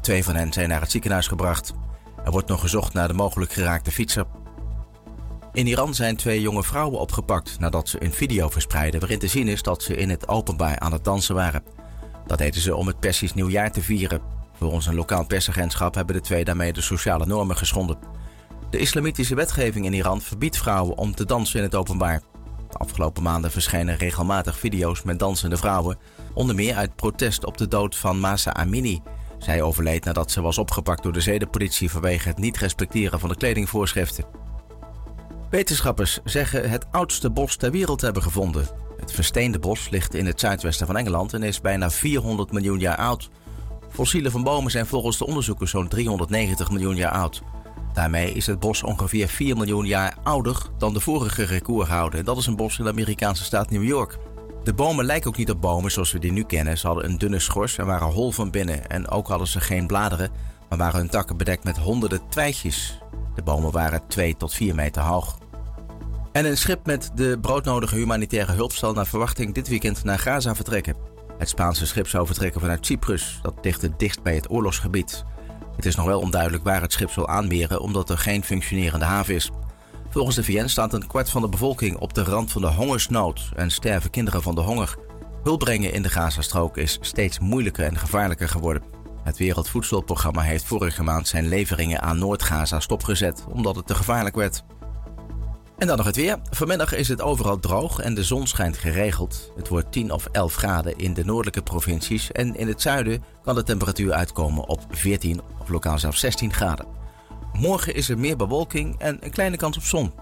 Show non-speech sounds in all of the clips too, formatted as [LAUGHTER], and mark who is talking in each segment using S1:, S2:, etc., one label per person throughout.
S1: Twee van hen zijn naar het ziekenhuis gebracht. Er wordt nog gezocht naar de mogelijk geraakte fietser. In Iran zijn twee jonge vrouwen opgepakt nadat ze een video verspreidden waarin te zien is dat ze in het openbaar aan het dansen waren. Dat deden ze om het Persisch nieuwjaar te vieren. Volgens een lokaal persagentschap hebben de twee daarmee de sociale normen geschonden. De islamitische wetgeving in Iran verbiedt vrouwen om te dansen in het openbaar. De afgelopen maanden verschenen regelmatig video's met dansende vrouwen, onder meer uit protest op de dood van Masa Amini. Zij overleed nadat ze was opgepakt door de zedenpolitie vanwege het niet respecteren van de kledingvoorschriften. Wetenschappers zeggen het oudste bos ter wereld hebben gevonden. Het versteende bos ligt in het zuidwesten van Engeland en is bijna 400 miljoen jaar oud. Fossielen van bomen zijn volgens de onderzoekers zo'n 390 miljoen jaar oud. Daarmee is het bos ongeveer 4 miljoen jaar ouder dan de vorige recordhouder. Dat is een bos in de Amerikaanse staat New York. De bomen lijken ook niet op bomen zoals we die nu kennen. Ze hadden een dunne schors en waren hol van binnen. En ook hadden ze geen bladeren, maar waren hun takken bedekt met honderden twijgjes. De bomen waren 2 tot 4 meter hoog. En een schip met de broodnodige humanitaire hulp zal naar verwachting dit weekend naar Gaza vertrekken. Het Spaanse schip zou vertrekken vanuit Cyprus, dat ligt het dichtst bij het oorlogsgebied. Het is nog wel onduidelijk waar het schip zal aanmeren omdat er geen functionerende haven is. Volgens de VN staat een kwart van de bevolking op de rand van de hongersnood en sterven kinderen van de honger. Hulp brengen in de Gazastrook is steeds moeilijker en gevaarlijker geworden. Het Wereldvoedselprogramma heeft vorige maand zijn leveringen aan Noord-Gaza stopgezet omdat het te gevaarlijk werd. En dan nog het weer. Vanmiddag is het overal droog en de zon schijnt geregeld. Het wordt 10 of 11 graden in de noordelijke provincies en in het zuiden kan de temperatuur uitkomen op 14 of lokaal zelfs 16 graden. Morgen is er meer bewolking en een kleine kans op zon.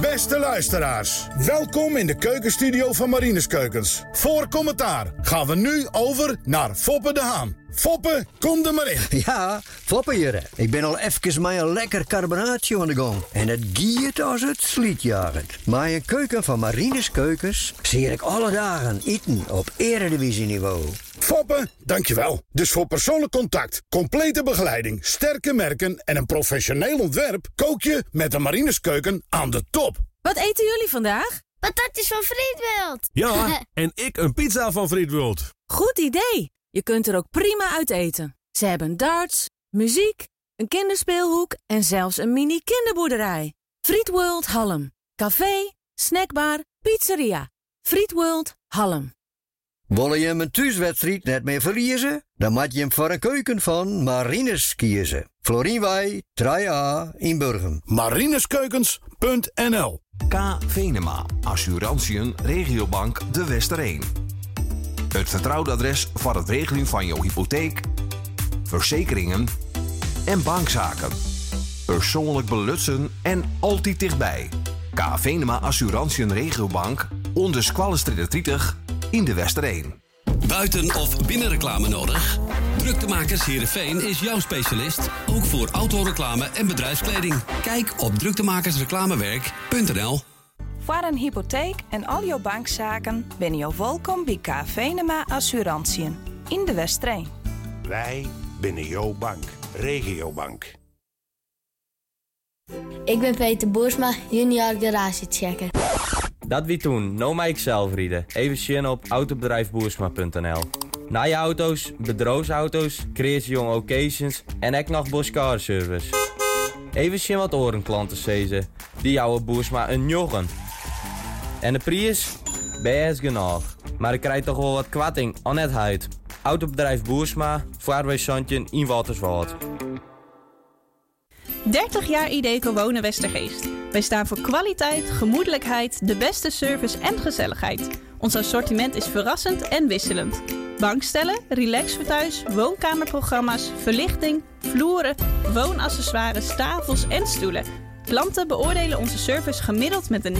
S2: Beste luisteraars, welkom in de keukenstudio van Marines Keukens. Voor commentaar gaan we nu over naar Foppe de Haan. Foppe, kom er maar in. [LAUGHS]
S3: Ja, Foppe hier. Ik ben al even met een lekker carbonaatje aan de gang. En het giert als het slietjagend. Maar een keuken van Marines Keukens zie ik alle dagen eten op eredivisieniveau.
S2: Foppe, dankjewel. Dus voor persoonlijk contact, complete begeleiding, sterke merken en een professioneel ontwerp... kook je met de Marines Keuken aan de top.
S4: Wat eten jullie vandaag?
S5: Patatjes van Friedwild.
S6: Ja, [LAUGHS] en ik een pizza van Friedwild.
S4: Goed idee. Je kunt er ook prima uit eten. Ze hebben darts, muziek, een kinderspeelhoek en zelfs een mini kinderboerderij. Friedworld Hallem. Café, snackbar, pizzeria. Friedworld Hallem.
S3: Wil je mijn thuiswedstrijd net meer verliezen? Dan moet je hem voor een keuken van Marines kiezen. Florienwij, 3A in Burgum.
S2: Marineskeukens.nl
S7: K. Venema, Assurantiën, Regiobank De Westereen. Het vertrouwde adres voor het regelen van jouw hypotheek, verzekeringen en bankzaken. Persoonlijk belutsen en altijd dichtbij. K. Venema Assurantiën Regiobank, onder Squallenstreet 30 in De Westereen.
S8: Buiten- of binnenreclame nodig? Druktemakers Heerenveen is jouw specialist. Ook voor autoreclame en bedrijfskleding. Kijk op druktemakersreclamewerk.nl
S9: Voor een hypotheek en al jouw bankzaken ben je welkom bij K. Venema Assurantiën in de Westrijn.
S10: Wij binnen jouw bank, Regiobank.
S5: Ik ben Peter Boersma, junior garagechecker.
S11: Dat wie toen, no mij zelf rieden. Even zien op autobedrijfboersma.nl. Na je auto's, bedroomsauto's, creatie jong occasions en ek nog Boskar service. Even zien wat orenklanten zezen. Die jouwe Boersma een joggen. En de prijs? Best genoeg. Maar ik krijg toch wel wat kwatting aan het huid. Autobedrijf Boersma, Vaarwij Santje in Waterswoord.
S12: 30 jaar Ideco Wonen Westergeest. Wij staan voor kwaliteit, gemoedelijkheid, de beste service en gezelligheid. Ons assortiment is verrassend en wisselend. Bankstellen, relax voor thuis, woonkamerprogramma's, verlichting, vloeren, woonaccessoires, tafels en stoelen. Klanten beoordelen onze service gemiddeld met een 9,9.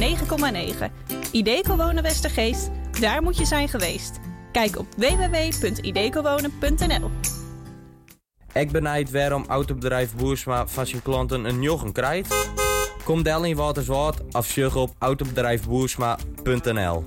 S12: Ideco Wonen Westergeest, daar moet je zijn geweest. Kijk op www.idecowonen.nl
S11: Ik benijd waarom autobedrijf Boersma van zijn klanten een joggen krijgt. Kom del in Waterswoord of zoek op autobedrijfboersma.nl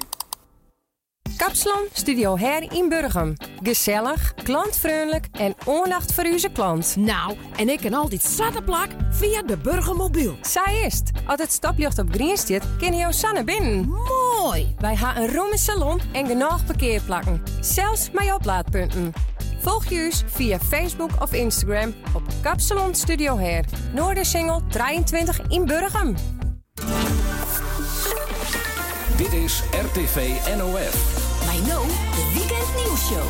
S13: Kapsalon Studio Her in Burgum. Gezellig, klantvriendelijk en aandacht voor onze klant.
S14: Nou, en ik kan altijd zette plak via de Burgermobiel.
S13: Zij is Als het stopjocht op Green staat, kun je Sanne binnen.
S14: Mooi!
S13: Wij hebben een room salon en genoeg parkeerplakken. Zelfs met oplaadpunten. Volg je ons via Facebook of Instagram op Kapsalon Studio Hair. Noordersingel 23 in Burgum.
S15: Dit is RTV NOF.
S14: Mijn de Weekend Nieuwsshow.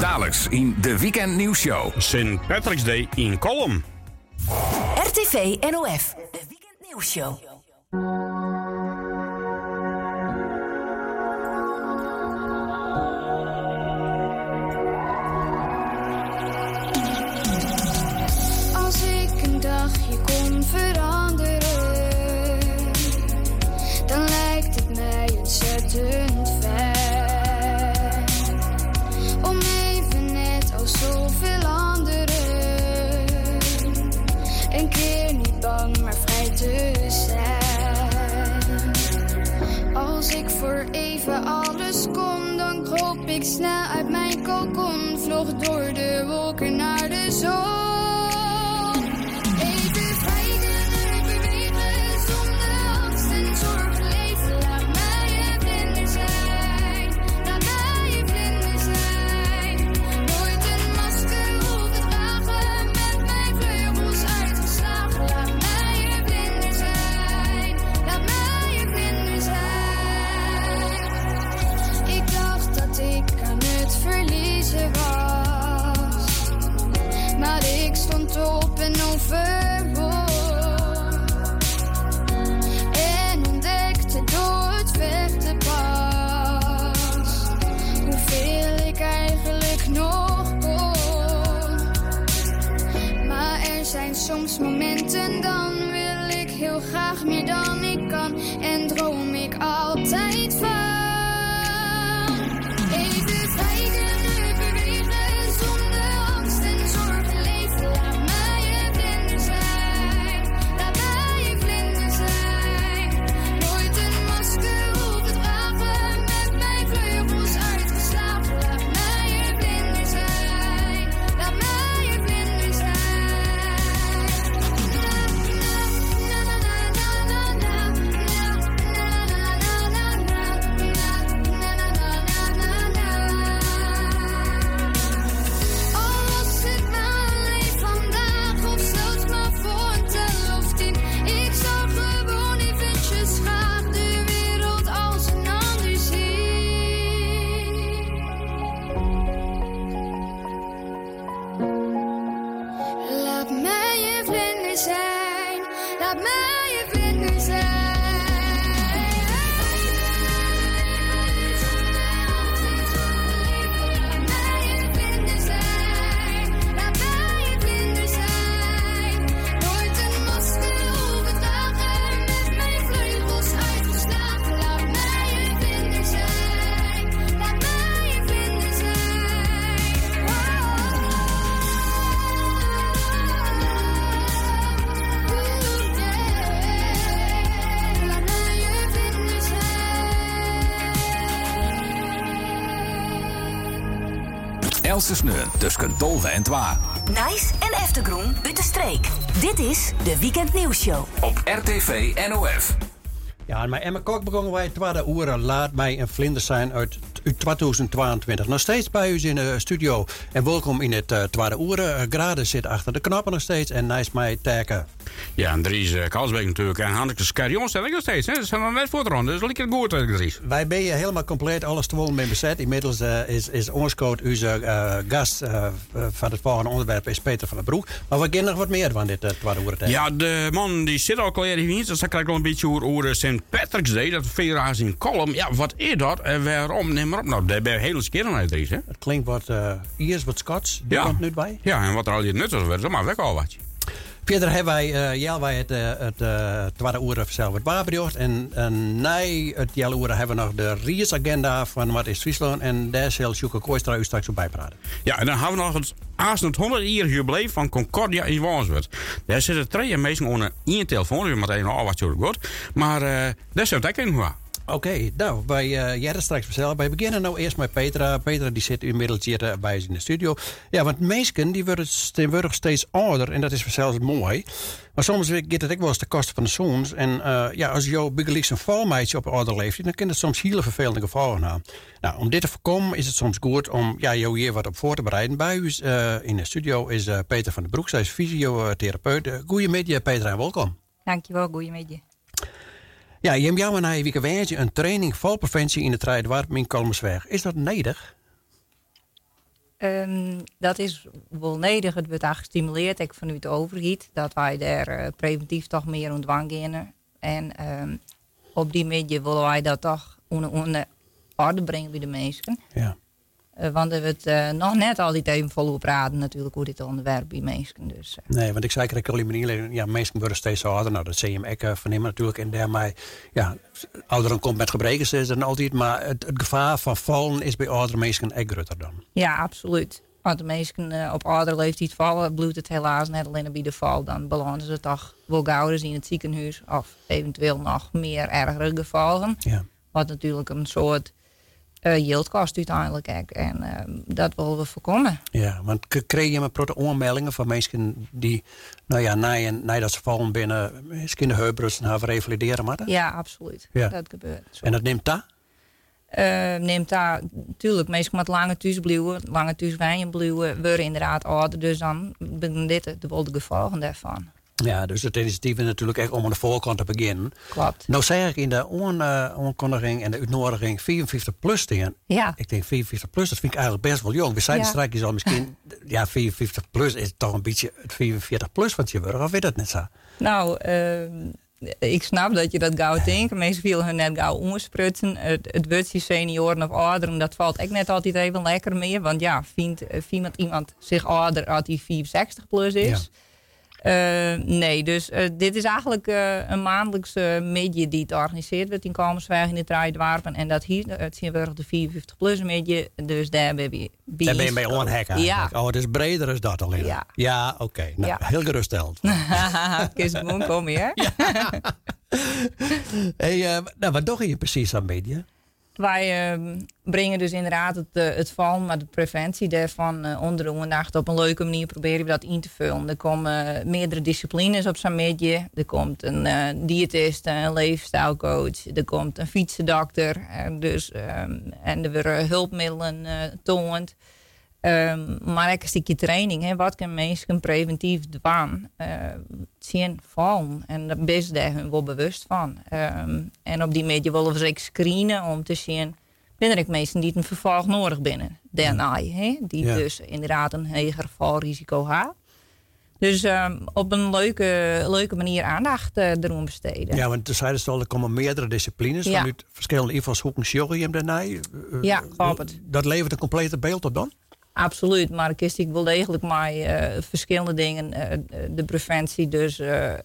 S15: Dadelijks in de Weekend Nieuwsshow.
S16: St. Patrick's Day in Column.
S14: RTV NOF. De Weekend Nieuwsshow.
S17: Als veranderen, dan lijkt het mij ontzettend fijn. Om even net als zoveel anderen, een keer niet bang, maar vrij te zijn. Als ik voor even alles kon, dan kroop ik snel uit mijn kokon, vloog door
S15: Sneun tussen Dolve en Twa.
S14: Nice en Eftergroen uit de streek. Dit is de Weekend Nieuwsshow.
S15: Op RTV NOF.
S18: Ja, en mijn Emma Kok begonnen wij tweede uren. Laat mij een vlinder zijn uit, uit 2022. Nog steeds bij u in de studio. En welkom in het uh, tweede uren. Uh, Graden zit achter de knoppen nog steeds. En nice mij taken.
S16: Ja, en Dries uh, Kalsbeek natuurlijk. En Hanneke Scarion stel ik nog steeds. Hè. Ze zijn nog net voor de ronde. Dus lekker goed, uh, Dries.
S18: Wij ben je helemaal compleet. Alles te wollen met bezet. Inmiddels uh, is, is ons coach, onze uh, gast van het volgende onderwerp is Peter van der Broek. Maar we kennen nog wat meer van dit uh, uren.
S16: Ja, de man die zit al hier. Dus dan krijg ik nog een beetje over, over St. Patrick's Day. Dat federatie in Column. Ja, wat is dat en waarom? Neem maar op. Nou, daar ben je hele skeren uit, Dries. Hè.
S18: Het klinkt wat Iers, wat Scots. Die
S16: ja.
S18: komt nu bij.
S16: Ja, en wat er al je nut is, werd, maar weg al wat.
S18: Verder hebben wij, uh, wij het, uh, het uh, tweede uur zelf het. En uh, na het jelle uur hebben we nog de reisagenda van wat is Friesland. En daar zal Sjoeke Kooistra u straks op bijpraten.
S16: Ja, en dan hebben we nog het Aasend 100 jaar jubileum van Concordia in Wanswerd. Daar zitten twee mensen onder één telefoon. U moet even wat zo goed. Maar daar zit ik in.
S18: Oké, nou, wij uh, jaren straks zelf. Wij beginnen nou eerst met Petra. Petra die zit inmiddels hier uh, bij ons in de studio. Ja, want mensen die worden steeds ouder en dat is zelfs mooi. Maar soms gaat het ook wel eens de kosten van de zoons. En uh, ja, als jouw bigelies een valmeidje op ouder leeftijd, dan kan het soms hele vervelende gevallen hebben. Nou, om dit te voorkomen is het soms goed om ja, jou hier wat op voor te bereiden. Bij u in de studio is Peter van den Broek. Zij is fysiotherapeut. Goedemiddag, Peter, en welkom.
S19: Dankjewel, goedemiddag.
S18: Ja, je hebt jou naar je week een training valpreventie in de Trijdwarp in Kalmersweg. Is dat nedig?
S19: Um, dat is wel nedig. Het wordt gestimuleerd ik vanuit de overheid. Dat wij daar uh, preventief toch meer ontwang gaan. En um, op die manier willen wij dat toch onder, onder orde brengen bij de mensen.
S18: Ja.
S19: Uh, want we het uh, nog net altijd even volop praten natuurlijk hoe dit onderwerp bij mensen. Dus, uh.
S18: Nee, want ik zei ik al in mijn ja, mensen worden steeds ouder. Nou, dat zie je hem ook vernemen natuurlijk. En daarmee, ja, ouderen komt met gebreken, is dan altijd. Maar het, het, gevaar van vallen is bij oudere mensen ook groter dan.
S19: Ja, absoluut. Als de mensen op oudere leeftijd vallen, bloedt het helaas net alleen bij de val. Dan belanden ze toch wel in het ziekenhuis. Of eventueel nog meer ergere gevallen.
S18: Ja.
S19: Wat natuurlijk een soort uh, yield kost uiteindelijk. En uh, dat willen we voorkomen.
S18: Ja, want kreeg je maar protte onmeldingen van mensen die, nou ja, na, na dat ze vallen binnen, misschien de heubrust en revalideren maar
S19: Ja, absoluut.
S18: Ja.
S19: Dat gebeurt. Zo.
S18: En dat neemt daar?
S19: Uh, neemt daar, natuurlijk, mensen met lange thuis blijven, lange thuis wijnen blijven, worden inderdaad ouder. Dus dan ben dit de, de gevolgen daarvan.
S18: Ja, dus het initiatief is natuurlijk echt om aan de voorkant te beginnen.
S19: Klopt.
S18: Nou zeg ik in de aankondiging en de uitnodiging 44 plus tegen.
S19: Ja.
S18: Ik denk 44 plus, dat vind ik eigenlijk best wel jong. We zijn ja. straks al misschien, [LAUGHS] ja 44 plus is toch een beetje het 44 plus van je burger, of weet dat net zo?
S19: Nou, uh, ik snap dat je dat gauw denkt. Mensen willen hun net gauw omsprutsen. Het, het woordje senioren of ouderen, dat valt ik net altijd even lekker meer. Want ja, vindt, vindt iemand zich ouder als hij 64 plus is? Ja. Uh, nee, dus uh, dit is eigenlijk uh, een maandelijkse medie die het organiseerd wordt in Kalmersweg in de Draaidwarpen. En dat hier, het zien we de 54 plus medie. Dus daar ben je bij.
S18: Daar ben je bij onhekken
S19: Ja.
S18: Oh, het is breder dan dat alleen.
S19: Ja,
S18: ja oké. Okay. Nou,
S19: ja.
S18: heel geruststellend.
S19: Gewoon [LAUGHS] kom hier. [LAUGHS]
S18: hey, nou, wat doe je precies aan media?
S19: Wij uh, brengen dus inderdaad het, uh, het val, maar de preventie daarvan uh, onder de aandacht op een leuke manier proberen we dat in te vullen. Er komen meerdere disciplines op zo'n. Er komt een diëtist, een leefstijlcoach, er komt een fietsendokter. dus, um, en er worden hulpmiddelen toond. Um, maar een stukje training. Hè. Wat kan mensen preventief doen? Uh, zien vallen. En daar ben je daar wel bewust van. Um, en op die media willen we screenen om te zien... binnen ik mensen die een vervolg nodig binnen. Daarna, ja. hè, die ja. dus inderdaad een hoger valrisico hebben. Dus um, op een leuke, leuke manier aandacht uh, erom besteden.
S18: Ja, want de zeiden al, er komen meerdere disciplines.
S19: Ja.
S18: Vanuit verschillende invalshoeken sjorgen je hem daarna. Uh,
S19: ja, klopt het.
S18: Dat levert een complete beeld op dan?
S19: Absoluut, maar ik ik wel degelijk maar uh, verschillende dingen. Uh, de preventie, dus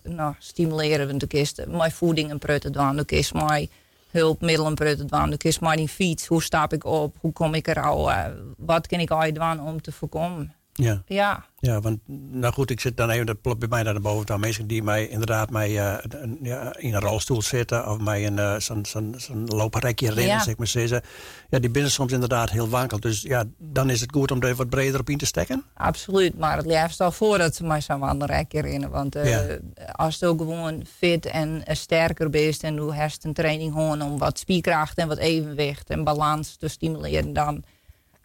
S19: nou, stimuleren we de kist. Mijn voeding en prutten doen, de kist mijn hulpmiddelen prutten doen, de kist mijn fiets. Hoe stap ik op? Hoe kom ik er al? wat kan ik al doen om te voorkomen?
S18: Ja.
S19: ja.
S18: Ja, want nou goed, ik zit dan even, dat plopt bij mij naar de boven aan mensen die mij inderdaad mij, uh, een, ja, in een rolstoel zitten of mij een uh, zo'n zo'n zo'n looprekje rennen,
S19: Ja.
S18: zeg maar zeggen. Ja, die binnen soms inderdaad heel wankel. Dus ja, dan is het goed om er wat breder op in te stekken.
S19: Absoluut, maar het liefst al voordat ze maar zo'n wandelrekje rennen. Want uh,
S18: Ja.
S19: als je ook gewoon fit en sterker bent en doe herst een training gewoon om wat spierkracht en wat evenwicht en balans te stimuleren, dan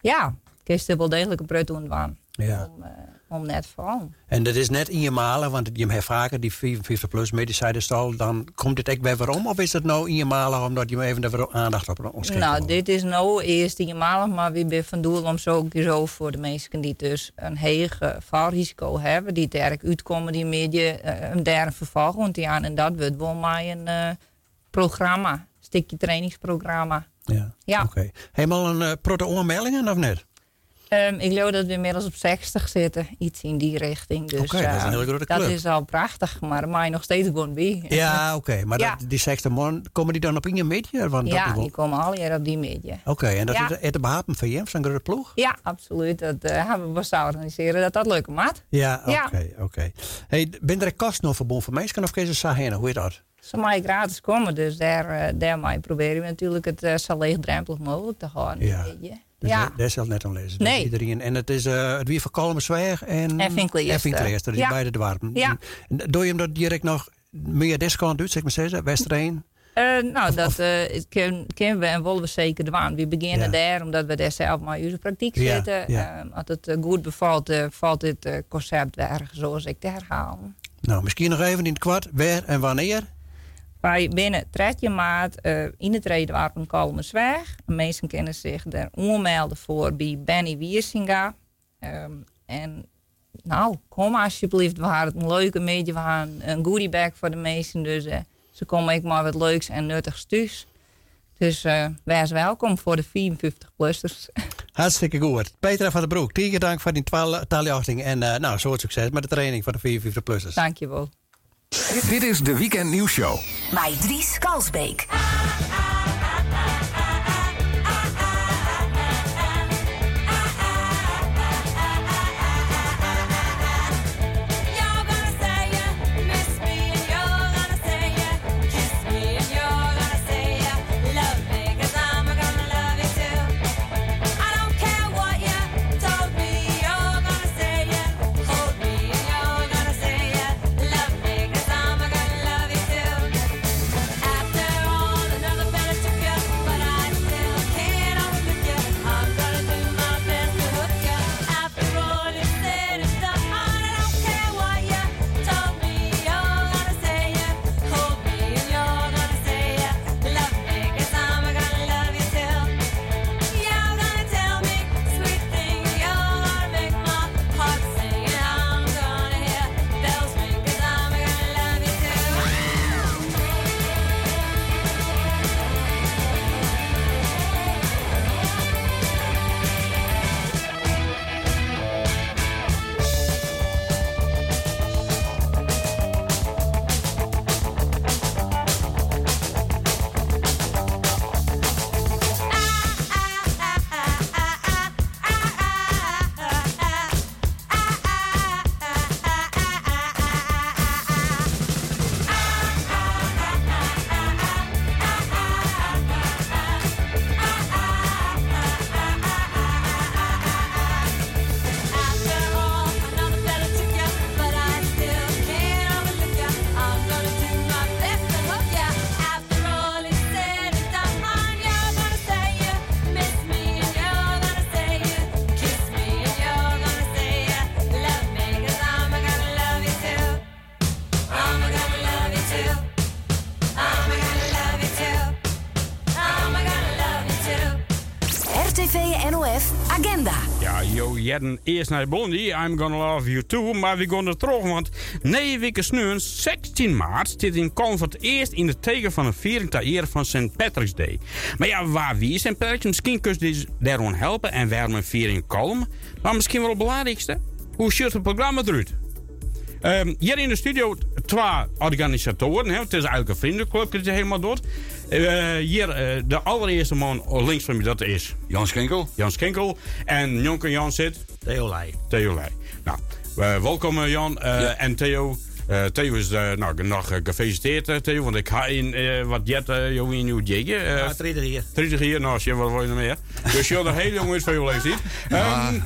S19: ja, kun je er wel degelijk een prut doen.
S18: Ja.
S19: Om, uh, om net van.
S18: En dat is net in je malen, want je hebt vaker die 54 plus medicijnen stal, dan komt dit echt bij waarom? Of is het nou in je malen omdat je even er aandacht op ons geeft?
S19: Nou, dit is nou eerst in je malig, maar we zijn van doel om zo, zo voor de mensen die dus een hoog valrisico hebben, die er uitkomen, die media uh, een derde vervolg te aan. En dat wordt wel maar een uh, programma, een stukje trainingsprogramma.
S18: Ja,
S19: Ja.
S18: oké. Helemaal een uh, proto-oormeldingen of net?
S19: Um, ik geloof dat we inmiddels op 60 zitten, iets in die richting. Dus,
S18: Oké, dat is een hele grote
S19: dat is al prachtig, maar mij nog steeds gewoon bij.
S18: Ja, [LAUGHS] oké. Maar
S19: Ja.
S18: dat, die 60 man, komen die dan op in je media? Want
S19: Ja,
S18: wel-
S19: die komen al hier op die media.
S18: Oké, en dat
S19: Ja.
S18: is het behapen van je, zo'n grote ploeg?
S19: Ja, absoluut. Dat uh, hebben we best organiseren dat dat leuk maat.
S18: Ja, oké, oké. Hey, ben er een kost nog verbonden voor mensen of kun je ze hoe is dat?
S19: Ze mag gratis komen, dus daar, eh, daarmee proberen we natuurlijk het zo leegdrempelig mogelijk te houden.
S18: Ja. Dus
S19: ja.
S18: daar- net aan lezen.
S19: Nee.
S18: Iedereen. En het is eh, het wie van Kalmensweg en.
S19: Vinkleerster,
S18: die
S19: Ja.
S18: beide dwarpen.
S19: Ja.
S18: Doe je hem dat direct nog meer descant uit, zeg maar zeggen? Westereen?
S19: Eh, nou, dat eh, ken- kennen we en willen we zeker doen. We beginnen
S18: Ja.
S19: daar, omdat we daar zelf maar in onze praktijk
S18: Ja,
S19: zitten.
S18: ja.
S19: Eh, als het goed bevalt, valt dit concept weg, zoals ik het herhaal.
S18: Nou, misschien nog even in het kwart. Waar en wanneer?
S19: Wij binnen 13 maart eh, in het Redenwarpen Kalmersweg. Mensen kennen zich daar aanmelden voor bij Benny Wiersinga. Ehm, en nou, kom alsjeblieft. We hadden het een leuke beetje. We hadden een goodiebag voor de meesten. Dus eh, ze komen ik maar wat leuks en nuttigs thuis. Dus eh wees welkom voor de 54-plussers. [LAUGHS]
S18: Hartstikke goed. Petra van der Broek, tien dank voor die taalachting. En eh, nou, soort succes met de training van de 54-plussers.
S19: Dankjewel.
S15: Dit is de Weekend Nieuwsshow.
S14: Bij Dries Kalsbeek.
S16: Eerst naar Blondie, I'm gonna love you too. Maar we gaan er terug, want negen weken snuren, 16 maart, zit in het eerst in de teken van een viering ter ere van St. Patrick's Day. Maar ja, waar wie is St. Patrick's? Misschien kun je dus daarom helpen en waarom een viering in Colm. Maar misschien wel het belangrijkste, hoe ziet het programma eruit? Ehm, hier in de studio twee organisatoren. Hè. Het is eigenlijk een vriendenclub, het is helemaal door. Eh, hier eh, de allereerste man links van me, dat is...
S20: Jan Schenkel.
S16: Jan Schenkel. En Jonker Jan zit...
S20: Theo Leij.
S16: Theo Leij. Nou, welkom eh, Jan eh, en Theo. Eh, Theo is nou, nog gefeliciteerd, Theo. Want ik ga in eh, wat jet, uh, jou in jiggen. Uh,
S20: Ja, 30 hier.
S16: 30 hier, nou, je wat wil je nog meer? Dus je er heel jong is van je leeftijd. Ehm,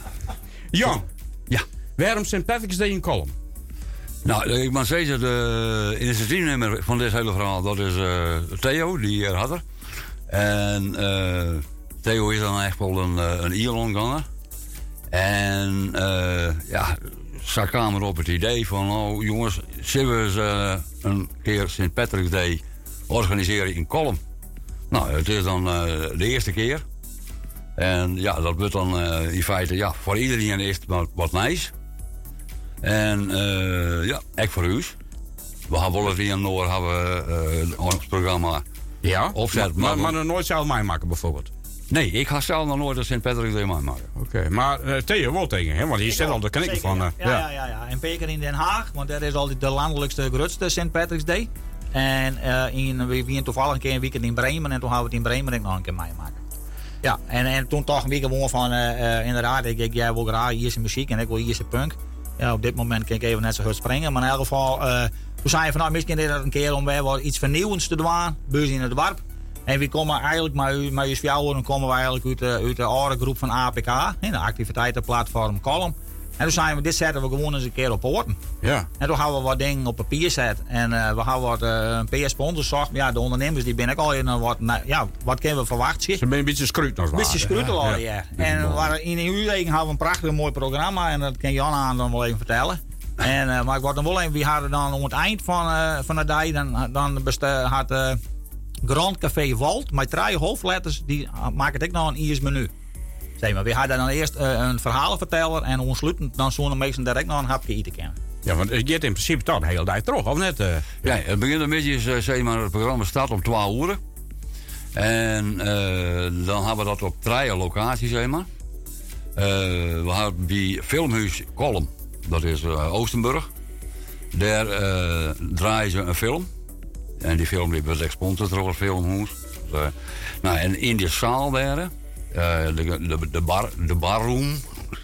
S16: Jan.
S20: Ja.
S16: Waarom St. Patrick's Day in Column?
S20: Nou, ik moet zeggen, de initiatiefnemer van dit hele verhaal, dat is eh, Theo, die hier had er. En eh, Theo is dan echt wel een, een Ierlandganger. En eh, ja, ze kwamen op het idee van, oh jongens, zullen we eens een keer St. Patrick's Day organiseren in Colum? Nou, het is dan eh, de eerste keer. En ja, dat wordt dan eh, in feite, ja, voor iedereen is het wat, wat nice. En ja, ik voor u. We hebben wel eens in Noord hebben ons programma
S16: ja?
S20: opzet.
S16: Maar, maar, maar nog nooit zelf mij maken bijvoorbeeld?
S20: Nee, ik ga zelf nog nooit een St. Patrick's Day maken.
S16: Oké, maar uh, Theo wel tegen, hè? want hier zit al de knikken van. Uh,
S21: ja, ja, ja, ja. En Peker in Den Haag, want dat is al de landelijkste, grootste St. Patrick's Day. En uh, in, we waren toevallig een keer een weekend in Bremen en toen hebben we het in Bremen ik nog een keer meemaken. Ja, en, en toen toch een week gewoon van, uh, inderdaad, ik, ik jij wil graag Ierse muziek en ik wil Ierse punk. Ja, op dit moment kan ik even net zo goed springen, maar in elk geval, uh, Toen zei je van nou, misschien is dat een keer om weer wat iets vernieuwends te doen, beurs in het dorp. En we komen eigenlijk, maar maar u dan komen we eigenlijk uit de, uit de oude groep van APK, hè, de activiteitenplatform Column. En toen zeiden we, dit zetten we gewoon eens een keer op poorten.
S16: Ja.
S21: En toen gaan we wat dingen op papier zetten. En eh, we gaan wat uh, een paar sponsors zocht. Ja, de ondernemers die ben ik al in wat, nou, ja, wat kunnen we verwachten?
S16: Ze zijn een beetje scruut nog
S21: Een beetje scruut al, ja. ja. En waar, in uw weken hebben we een prachtig mooi programma. En dat kan Jan aan dan wel even vertellen. En, uh, maar ik word dan wel even, wie hadden dan om het eind van, van de dag, dan, dan had uh, Grand Café Walt met drie hoofdletters, die maken ik nou een IS menu. Zeg maar, we hadden dan eerst uh, een verhalenverteller en ontsluitend dan zo'n mensen direct nog een hapje eten kennen.
S16: Ja, want het gaat in principe toch de hele dag terug, of net? Uh...
S20: Ja, het begint een beetje, uh, zeg maar, het programma staat om 12 uur. En dan hebben we dat op drie locaties, zeg maar. we hebben bij Filmhuis Kolm, dat is Oostenburg. Daar draaien ze een film. En die film die gesponsord door het filmhuis. Dus, nou, en in die zaal daar, uh, de, de, de, bar, de barroom,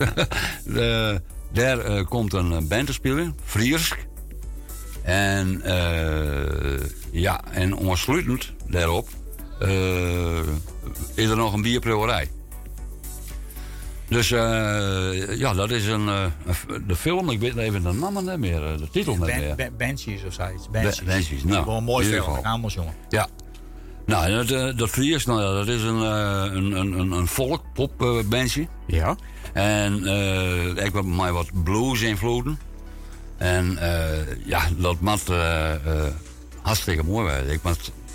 S20: [LAUGHS] de, daar uh, komt een band te spelen, Friersk. En ja, en ontsluitend daarop is er nog een bierbrouwerij. Dus uh, ja, dat is een, uh, de film, ik weet even de naam niet meer, de titel niet meer.
S21: Ben, Banshees of zoiets.
S20: Banshees. Banshees, nou.
S21: Wel een mooi film, Amos jongen.
S20: Ja. Nou, dat, dat Fries, nou ja, dat is een, een, een, een volkpopbandje.
S16: ja.
S20: En uh, ik heb mij wat blues invloeden. En ja, dat maakt hartstikke mooi. Ik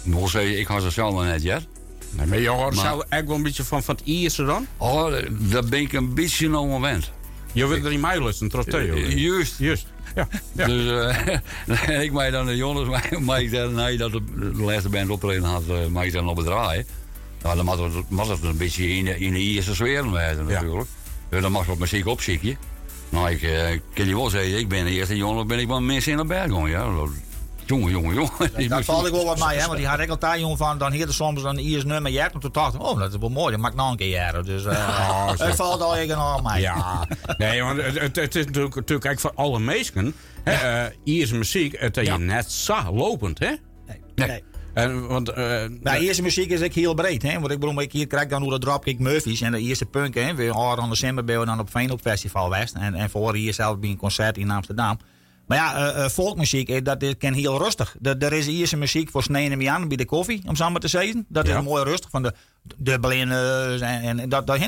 S20: moet zeggen, ik had ze zelf nog net jet.
S16: Nee, maar je hoort zou echt wel een beetje van, van het Ierse dan?
S20: Oh, daar ben ik een beetje moment.
S16: Je wilt er in mij lusten, trots Theo.
S20: Juist.
S16: Juist. Ja, ja.
S20: Dus [LAUGHS] uh, ik mij dan de jongens, [LAUGHS] maar ik dan, nee, dat de, de laatste band optreden had, uh, ik dan nog bedraaien. Nou, dan mag het, mag het een beetje in de, in de Ierse sfeer wijzen natuurlijk. Ja. Dus dan mag wat muziek opziekje. Nou, ik uh, kan je wel zeggen, ik ben de eerste jongen, ben ik wel mensen in de berg ja. Jongen, jongen, jongen.
S21: Daar valt ik wel wat mee, hè? Want die had ik altijd jongen van, dan hier soms een IS nummer jet. En toen dacht ik, oh, dat is wel mooi, dat ik nog een keer jaren. Dus uh, [LAUGHS] oh, het valt al even aan mij.
S16: Ja, nee, want het, het, het is natuurlijk, natuurlijk eigenlijk voor alle mensen. Hè, uh, IS muziek, het is ja. net zo lopend, hè?
S21: Nee. nee.
S16: En, want, uh,
S21: nou, eerste muziek is ik heel breed. Hè? Want ik bedoel, ik hier krijg dan hoe de Dropkick Murphys en de eerste punk. Hè? We hadden december we dan op Veenhoop Festival West. En, en voor hier zelf bij een concert in Amsterdam. Maar ja, uh, uh, volkmuziek, dat is ken heel rustig. Er is Ierse muziek voor sneen en aan bij de koffie, om maar te zeggen. Dat ja. is mooi rustig, van de, de Blinders en, en dat, dat,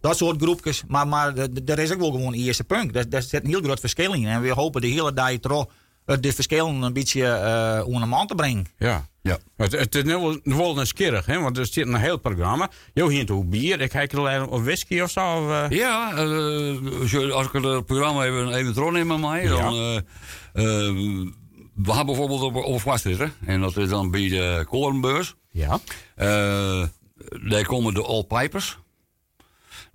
S21: dat soort groepjes. Maar, maar er is ook wel gewoon Ierse punk. Daar, daar zit een heel groot verschil in. En we hopen de hele dag toch de verschillen een beetje uh, onder de man te brengen.
S16: Ja. Ja. Het, het is nu wel nieuwsgierig, hè? want er zit een heel programma. Jo, hier toe bier. Ik kijk alleen of whisky of zo. Of, uh...
S20: Ja, uh, als ik het programma even, even terugneem met mij, dan. Ja. Uh, we hebben bijvoorbeeld over, over vastzitten. En dat is dan bij de korenbeurs.
S16: Ja.
S20: daar komen de All Pipers.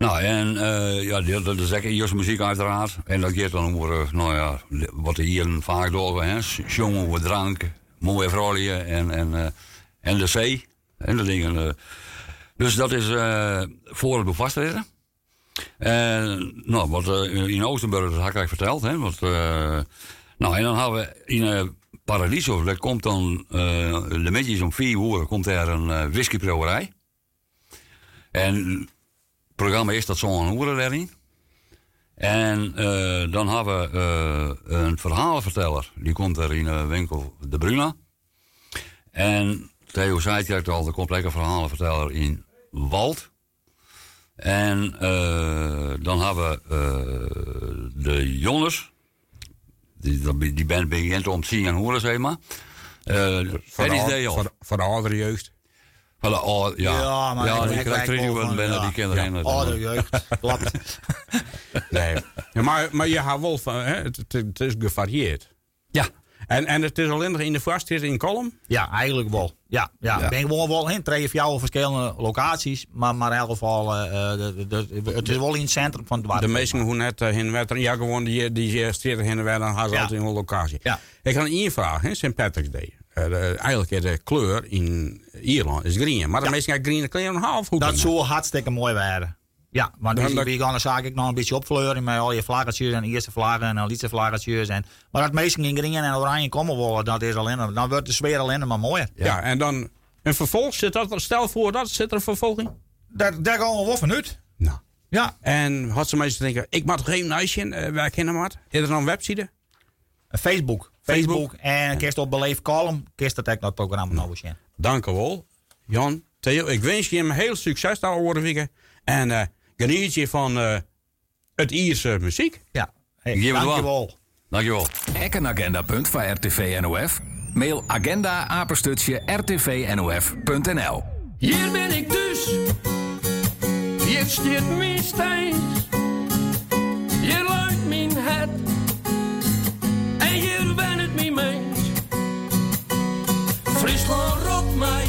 S20: Nou, en uh, ja, dat is Ierse muziek uiteraard. En dat gaat dan over, nou ja, wat er hier vaak door, hè. Jongen over drank, mooie vrouwen en, en, uh, en de zee. En de dingen. Dus dat is voor het bevastheden. En nou, wat in Oostenburg, dat had ik verteld. Hè, wat, nou, en dan hebben we in Paradiso, daar komt dan, de middags om vier uur, komt er een whiskyproeverij. En programma is dat zo'n erin. En uh, dan hebben we uh, een verhalenverteller. Die komt er in de winkel De Bruna. En Theo zei het al, er komt lekker verhalenverteller in Wald. En uh, dan hebben we de jongens. Die, die band begint om tien en horen, zeg maar.
S16: van, de, van, van de oudere jeugd.
S20: Van de oh, ja.
S21: ja, maar
S20: ja, die krijgt er bijna die kinderen
S21: ja. Oh, de jeugd, klopt. [LAUGHS]
S16: nee. Ja, maar, maar je houdt wel van, hè? Het, is gevarieerd.
S20: Ja.
S16: En, en het is alleen nog in de vastzit in Kolm?
S21: Ja, eigenlijk wel. Ja, ja. ja. ben gewoon wel in. Twee of jouw verschillende locaties. Maar, maar in elk geval, uh, de, de, de, het is wel in het centrum van het water.
S16: De meesten hoe net uh, heen werd. Ja, gewoon die, die steden heen en weer, dan gaan ze altijd in een locatie.
S21: Ja.
S16: Ik ga één vraag, St. Patrick's Day. De, eigenlijk is de kleur in Ierland is groen. Maar de ja. meesten gaan groene kleren half.
S21: Dat zou hartstikke mooi worden. Ja, want
S16: Dan-
S21: gaan de zaak ik nog een beetje opvleuren met al je vlaggetjes en eerste vlaggen en lietse vlaggetjes. En, maar dat meesten in green en oranje komen worden, dat is alleen, dan wordt de sfeer alleen maar mooier.
S16: Ja. en dan een vervolg. Zit dat, stel voor dat, zit er een vervolging?
S21: Daar, daar gaan we wel vanuit.
S16: Nou.
S21: Ja.
S16: En had ze mensen denken, ik mag geen huisje in, uh, in? Is er dan een website?
S21: Facebook. Facebook. En kerst op Beleef Column, kerst dat ik dat programma nou eens.
S16: Dank u wel. Jan, Theo, ik wens je hem heel succes daar weken. En eh, geniet je van eh, het Ierse muziek.
S21: Ja.
S15: Hey,
S21: dankjewel.
S15: Dankjewel. Ek een agendapunt van RTV NOF? Mail agenda apenstutje rtvnof.nl
S22: Hier ben ik dus. Hier staat mijn En hier ben het mijn mens. Friesland roept mij.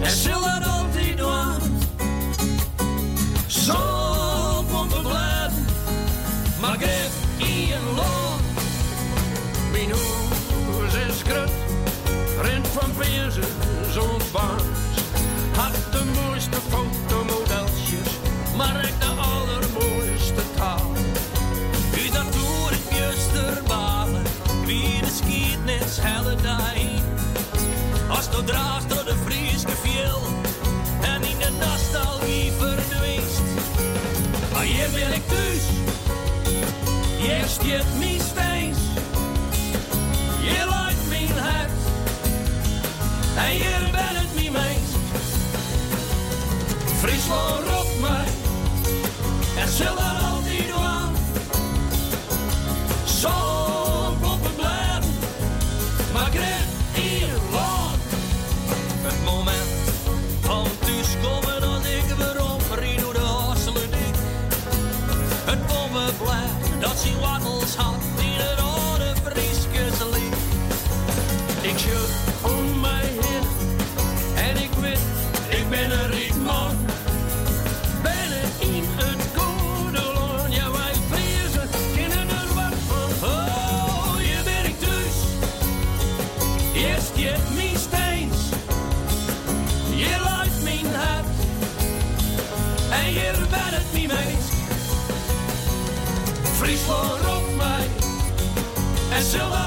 S22: En zal skietnis helle dag. Als de draagt door de Frieske viel en in de nostalgie verdwijst. Maar hier ben ik thuis, hier stiet mijn steens. Je lijkt mijn hart, en hier ben het mijn meest. Friesland roept mij, en zal Friesland roept mij, en zal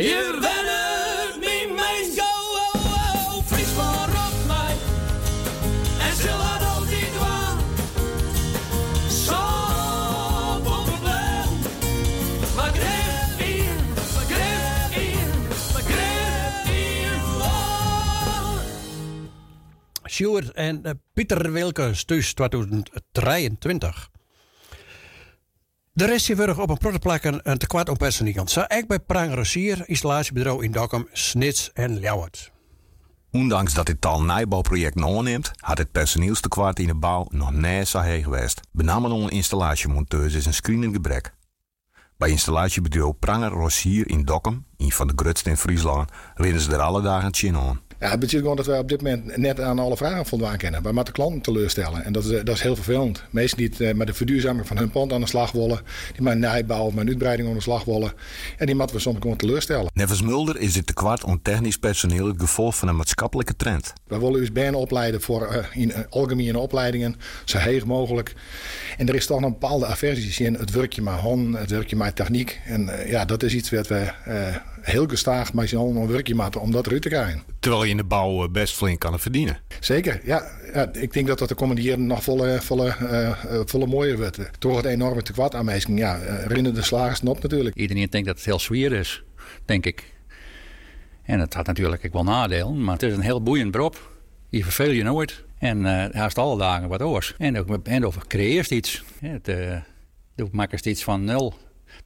S22: Je bent het mijn meest. Go, oh, oh, Friesland roept mij. En zal het altijd doen. Zo op het land. Maar greep hier, maar hier, maar hier. Oh.
S18: Sjoerd en eh, Pieter Wilkes, dus 2023. De rest is op een prottenplek een, een tekort om personeel. Zo bij Prang Rossier, installatiebedrijf in Dokkum, Snits en Ljouwert.
S7: Ondanks dat dit tal nijbouwproject neemt, had het personeelstekort in de bouw nog net zo heeg geweest. Benamen onder installatiemonteurs is een screenend gebrek. Bij installatiebedrijf Pranger Rossier in Dokkum, een van de grootste in Friesland, rennen ze er alle dagen chin aan.
S23: Ja, het betekent gewoon dat wij op dit moment net aan alle vragen voldaan kunnen. Wij moeten klanten teleurstellen. En dat is, eh, dat is heel vervelend. Mensen die het, eh, met de verduurzaming van hun pand aan de slag willen. Die maar nijbouw of met uitbreiding aan de slag willen. En die moeten we soms gewoon teleurstellen.
S7: Nevens Mulder is dit tekort aan technisch personeel het gevolg van een maatschappelijke trend.
S23: We willen dus bijna opleiden voor eh, in algemene opleidingen, zo heeg mogelijk. En er is toch een bepaalde aversie in het werkje maar hon, het werkje maar techniek. En ja, dat is iets wat we heel gestaag maar z'n allen een werkje maken om dat eruit te krijgen.
S10: Terwijl je in de bouw eh, best flink kan verdienen.
S23: Zeker, ja, ja. Ik denk dat dat de komende jaren nog volle, volle, eh, eh, volle mooier wordt. Door het enorme tekort aan mensen, ja, rennen de slagers op natuurlijk.
S24: Iedereen denkt dat het heel zwier is, denk ik. En het had natuurlijk ook wel nadelen, maar het is een heel boeiend beroep. Je verveel je nooit. En eh haast alle dagen wat oors. En ook en of creëert iets. Het, doe maakt iets van nul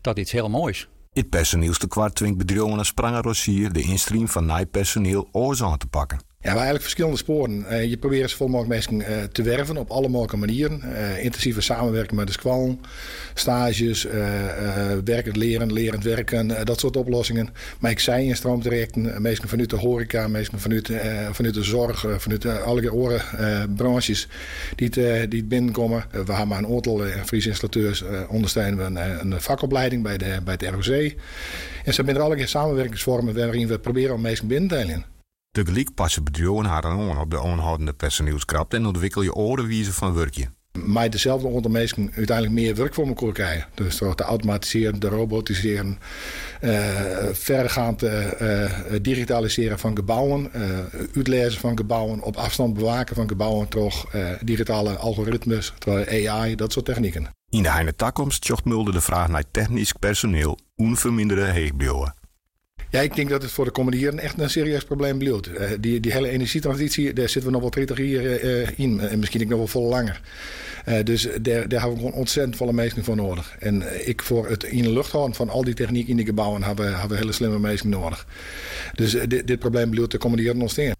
S24: tot iets heel moois.
S7: Het personeelstekort dwingt bedrijven als Spranger Rossier de instream van nieuw personeel oors aan te pakken.
S23: Ja, maar eigenlijk verschillende sporen. Eh, je probeert zoveel mogelijk mensen eh, te werven op alle mogelijke manieren. Eh, intensieve samenwerking met de squallen, stages, werkend leren, lerend werken, dat soort oplossingen. Maar ik zei in stroomtrajecten, mensen vanuit de horeca, mensen vanuit, vanuit de zorg, vanuit alle eh, branches die het, die binnenkomen. We hebben een aantal Friese installateurs ondersteunen we een, een vakopleiding bij, de, bij het ROC. En ze hebben er allerlei samenwerkingsvormen waarin we proberen om mensen binnen te halen.
S7: Tegelijk passen bedrijven haar aan op de onhoudende personeelskracht en ontwikkel je orenwijze van werkje.
S23: Maar dezelfde mensen uiteindelijk meer werk voor elkaar krijgen. Dus door te automatiseren, te robotiseren, eh, verregaand eh, eh, digitaliseren van gebouwen, uitlezen van gebouwen, op afstand bewaken van gebouwen, toch digitale algoritmes, AI, dat soort technieken.
S7: In de heine toekomst zocht Mulder de vraag naar technisch personeel onverminderde heegbouwen.
S23: Ja, ik denk dat het voor de komende jaren echt een serieus probleem blijft. Eh, die, die hele energietransitie, daar zitten we nog wel 30 jaar eh, in. En misschien ook nog wel veel langer. Eh, dus daar, daar hebben we gewoon ontzettend volle mensen voor nodig. En ik voor het in de lucht houden van al die techniek in die gebouwen hebben, hebben we hele slimme mensen nodig. Dus dit, dit probleem blijft de komende jaren nog steeds.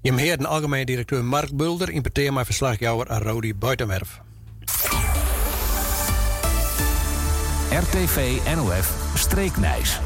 S18: Je heert een algemeen directeur Mark Bulder importeer maar verslagjouwer aan Rodi Buitenwerf.
S15: RTV NOF Streeknijs.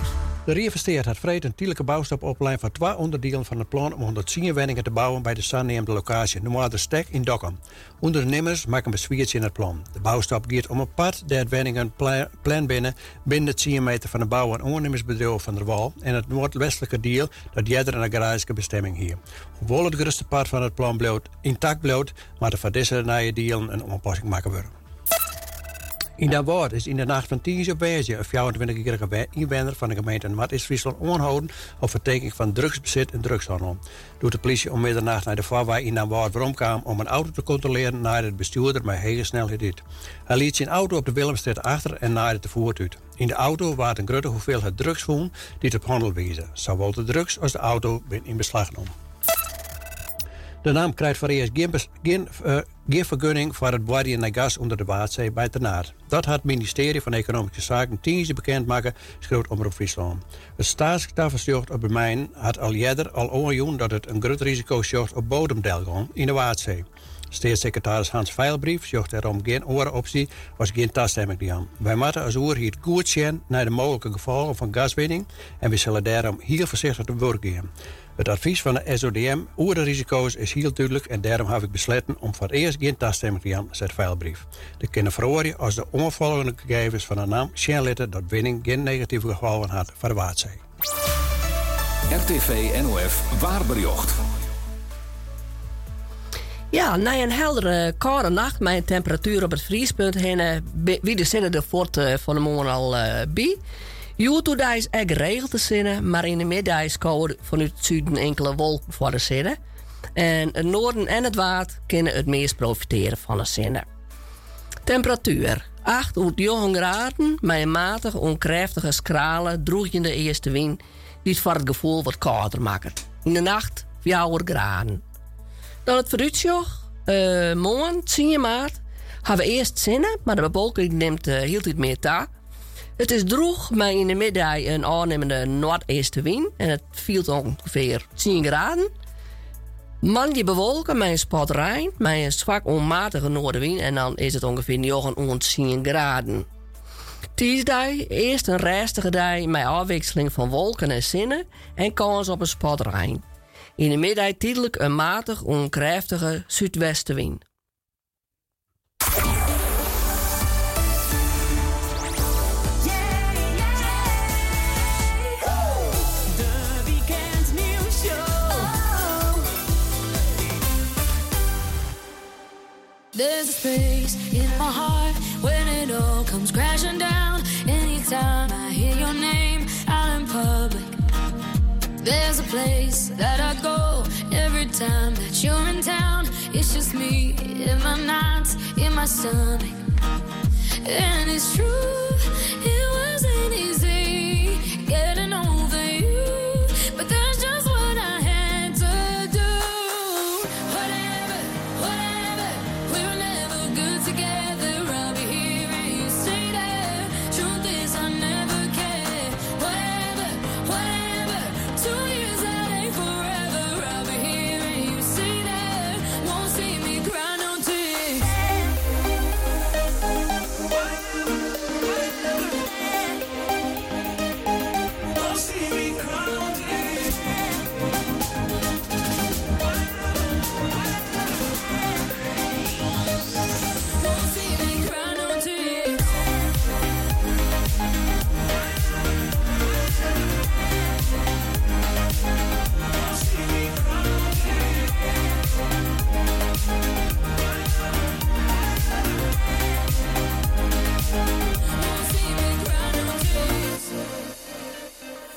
S18: De Reinvesteert had vreed een tijdelijke bouwstap opleiding van twee onderdelen van het plan om 110 woningen te bouwen bij de Sanneemde locatie, noemde de Stek in Dokkum. Ondernemers maken bezwiertje in het plan. De bouwstap gaat om een pad dat woningen pla- plan binnen binnen de 10 meter van de bouw- en ondernemersbedrijf van der Wal en het noordwestelijke deel dat jeder een agrarische bestemming hier. Hoewel het grootste part van het plan bloot, intact bloot, maar de van deze nieuwe delen een aanpassing maken worden. In dat woord is in de nacht van 10 op Weesje een 24-jarige inwoner van de gemeente Mat is Friesland onhouden op vertekening van drugsbezit en drugshandel. Doet de politie om middernacht naar de voorwij in dat woord waarom kwam om een auto te controleren naar het bestuurder met hege snelheid dit. Hij liet zijn auto op de Willemstraat achter en naaide de voert uit. In de auto was een grote hoeveelheid drugs vonden die op handel wezen. Zowel de drugs als de auto in beslag genomen. De naam krijgt voor eerst geen, geen, vergunning voor het boren naar gas onder de Waadzee bij Ternaar. Dat had het ministerie van Economische Zaken tienje bekend maken, schreeuwt Omroep Friesland. Het staatssecretaris op de mijn had al eerder al onjoen dat het een groot risico zocht op bodemdelgang in de Waadzee. Staatssecretaris Hans Veilbrief zocht erom geen oren optie, was geen toestemming die aan. Wij moeten als oer hier goed naar de mogelijke gevolgen van gaswinning en we zullen daarom heel voorzichtig te werk gaan. Het advies van de SODM over de risico's is heel duidelijk en daarom heb ik besloten om voor eerst geen toestemming te gaan, zegt Veilbrief. De kunnen verhoren als de onvolgende gegevens van de naam Sjenlitten dat winning geen negatieve gevolgen had voor de Waadzee.
S15: RTV NOF Waarberjocht.
S25: Ja, na een heldere koude nacht met een temperatuur op het vriespunt heen, eh, wie de zinnen er voort eh, van de morgen al eh, bij. Joetodij is echt geregeld te zinnen, maar in de middag kouder vanuit het zuiden enkele wolken voor de zinnen. En het noorden en het water kunnen het meest profiteren van de zinnen. Temperatuur 8 tot 9 graden met een matige, onkrachtige schrale, droegende eerste wind die het voor het gevoel wat kouder maakt. In de nacht 4 graden. Dan het vooruitzicht. Uh, morgen, 10 maart, hebben we eerst zinnen, maar de bevolking neemt uh, heel meer taak. Het is droog, maar in de middag een aannemende noordestenwind. En het viel ongeveer 10 graden. Manje bewolken met een spot rein, met een zwak onmatige noordenwind. En dan is het ongeveer 9 10 graden. Tuesdag, eerst een rustige dag met afwisseling van wolken en zinnen en kans op een spot. In de middag tijdelijk een matig onkrachtige zuidwestenwind.
S26: There's a space in my heart when it all comes crashing down. Anytime I hear your name out in public, there's a place that I go every time that you're in town. It's just me in my nights, in my stomach. And it's true, it wasn't easy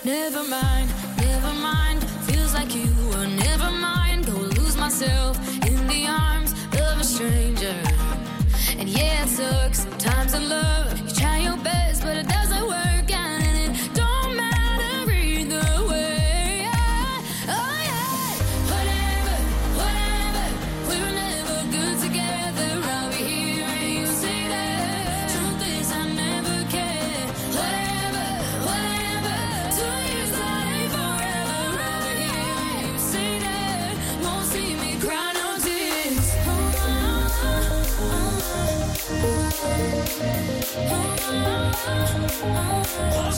S26: Never mind, never mind. Feels like you were never mind. Go lose myself in the arms of a stranger. And yeah, it sucks sometimes in love. Oh.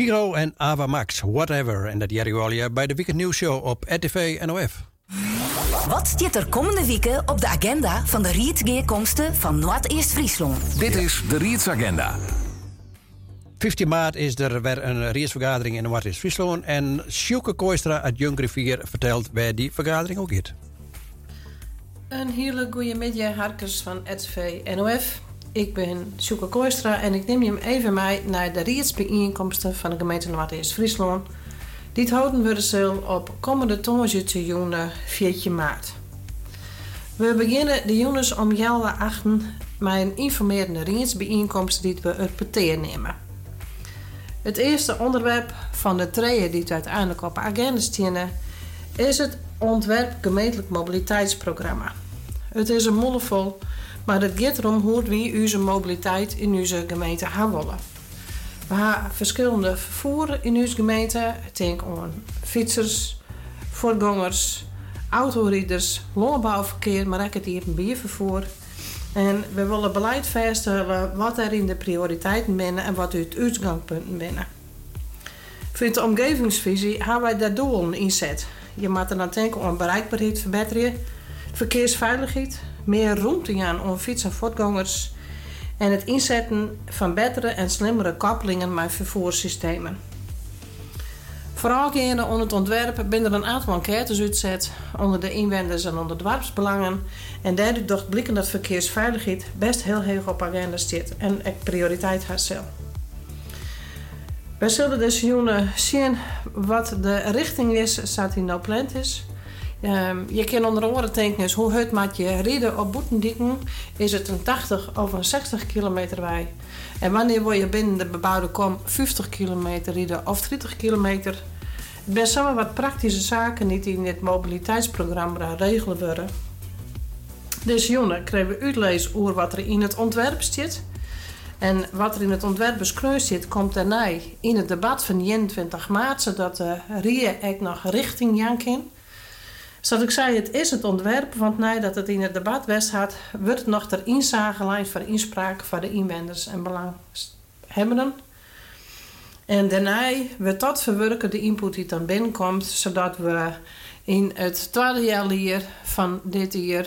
S18: Kiro en Ava Max, whatever. En dat Jerry Wallier bij de Weekend News Show op RTV NOF.
S27: Wat staat er komende weken op de agenda van de Rietsgeerkomsten van Noord-Eerst-Friesland?
S15: Dit is de Rietsagenda.
S18: 15 maart is er weer een reersvergadering in Noord-Friesland. En Sjoeke Kooistra uit Jongrivier vertelt waar die vergadering ook is.
S28: Een hele goede middag, harkers van RTV NOF. Ik ben Sjoeke Kooistra en ik neem je even mee naar de Rietsbijeenkomsten van de gemeente Noord-Eerst-Friesland. Dit houden we zal op komende tonge te juni 14 maart. We beginnen de jongens om half achten met een informerende Rietsbijeenkomst die we peteer nemen. Het eerste onderwerp van de treien die het uiteindelijk op agenda staan is het ontwerp gemeentelijk mobiliteitsprogramma. Het is een mondvol, maar het gaat erom hoe we onze mobiliteit in onze gemeente gaan willen. We hebben verschillende vervoer in onze gemeente. Denk aan fietsers, voorgangers, autorijders, landbouwverkeer, maar ook het biervervoer. En we willen beleid vaststellen wat er in de prioriteiten binnen en wat uit uitgangspunten binnen. Voor de omgevingsvisie hebben wij daar doelen inzet. Je moet er dan denken aan bereikbaarheid verbeteren, verkeersveiligheid, meer ruimte aan om fiets- en voetgangers en het inzetten van betere en slimmere koppelingen met vervoerssystemen. Vooral gaande onder het ontwerp ben er een aantal enquêtes uitzet onder de inwoners en onder dorpsbelangen. En daardoor dacht blikken dat verkeersveiligheid best heel hoog op agenda staat en echt prioriteit heeft. Wij zullen dus jongen zien wat de richting is, staat die nou plant is. Ehm, je kan onder andere denken hoe het met je rijden op Boetendieken. Is het een 80 of een 60 kilometer wij? En wanneer wil je binnen de bebouwde kom 50 kilometer rijden of 30 kilometer? Het zijn wat praktische zaken die in dit mobiliteitsprogramma regelen worden. Deze jongen kregen we uitlezen over wat er in het ontwerp zit. En wat er in het ontwerp beschreven zit, komt daarna in het debat van 21 maart, zodat de Rie ook nog richting Jankin. Zoals ik zei, het is het ontwerp, want nadat het in het debat west had, wordt het nog ter inzage voor inspraak van de inwoners en belanghebbenden. En daarna wordt dat verwerken, de input die dan binnenkomt, zodat we in het tweede jaar van dit jaar,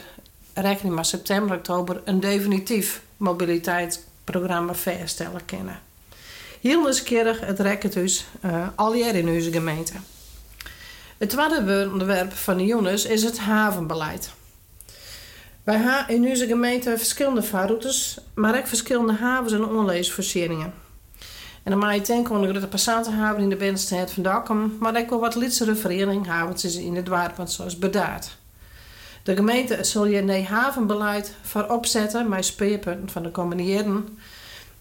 S28: rekening maar september, oktober, een definitief mobiliteitsprogramma vaststellen kunnen. Heel nieuwsgierig het rekkerthuis uh, al jaar in onze gemeente. Het tweede onderwerp van de jongens is het havenbeleid. Wij hebben in onze gemeente verschillende vaarroutes, maar ook verschillende havens en onleesvoorzieningen. En dan mag je denken aan de passantenhaven in de binnenstad van Dakkum, maar ook wel wat vereniging havens in het Dwaarpunt, zoals Bedaard. De gemeente zal je een havenbeleid voor opzetten met speerpunten van de jaren.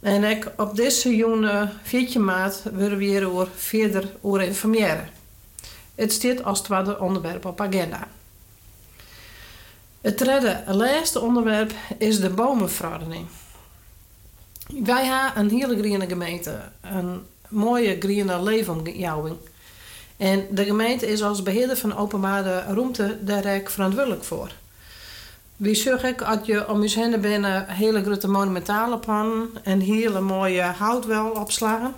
S28: En ik op deze jonge 4 maart willen we hier verder over informeren. Het staat als ware onderwerp op agenda. Het derde laatste onderwerp is de bomenverordening. Wij hebben een hele groene gemeente, een mooie groene leefomgeving. En de gemeente is als beheerder van openbare ruimte daar ook verantwoordelijk voor. Wie zorg ik dat je om je heen binnen hele grote monumentale pannen en hele mooie houtwel opslagen.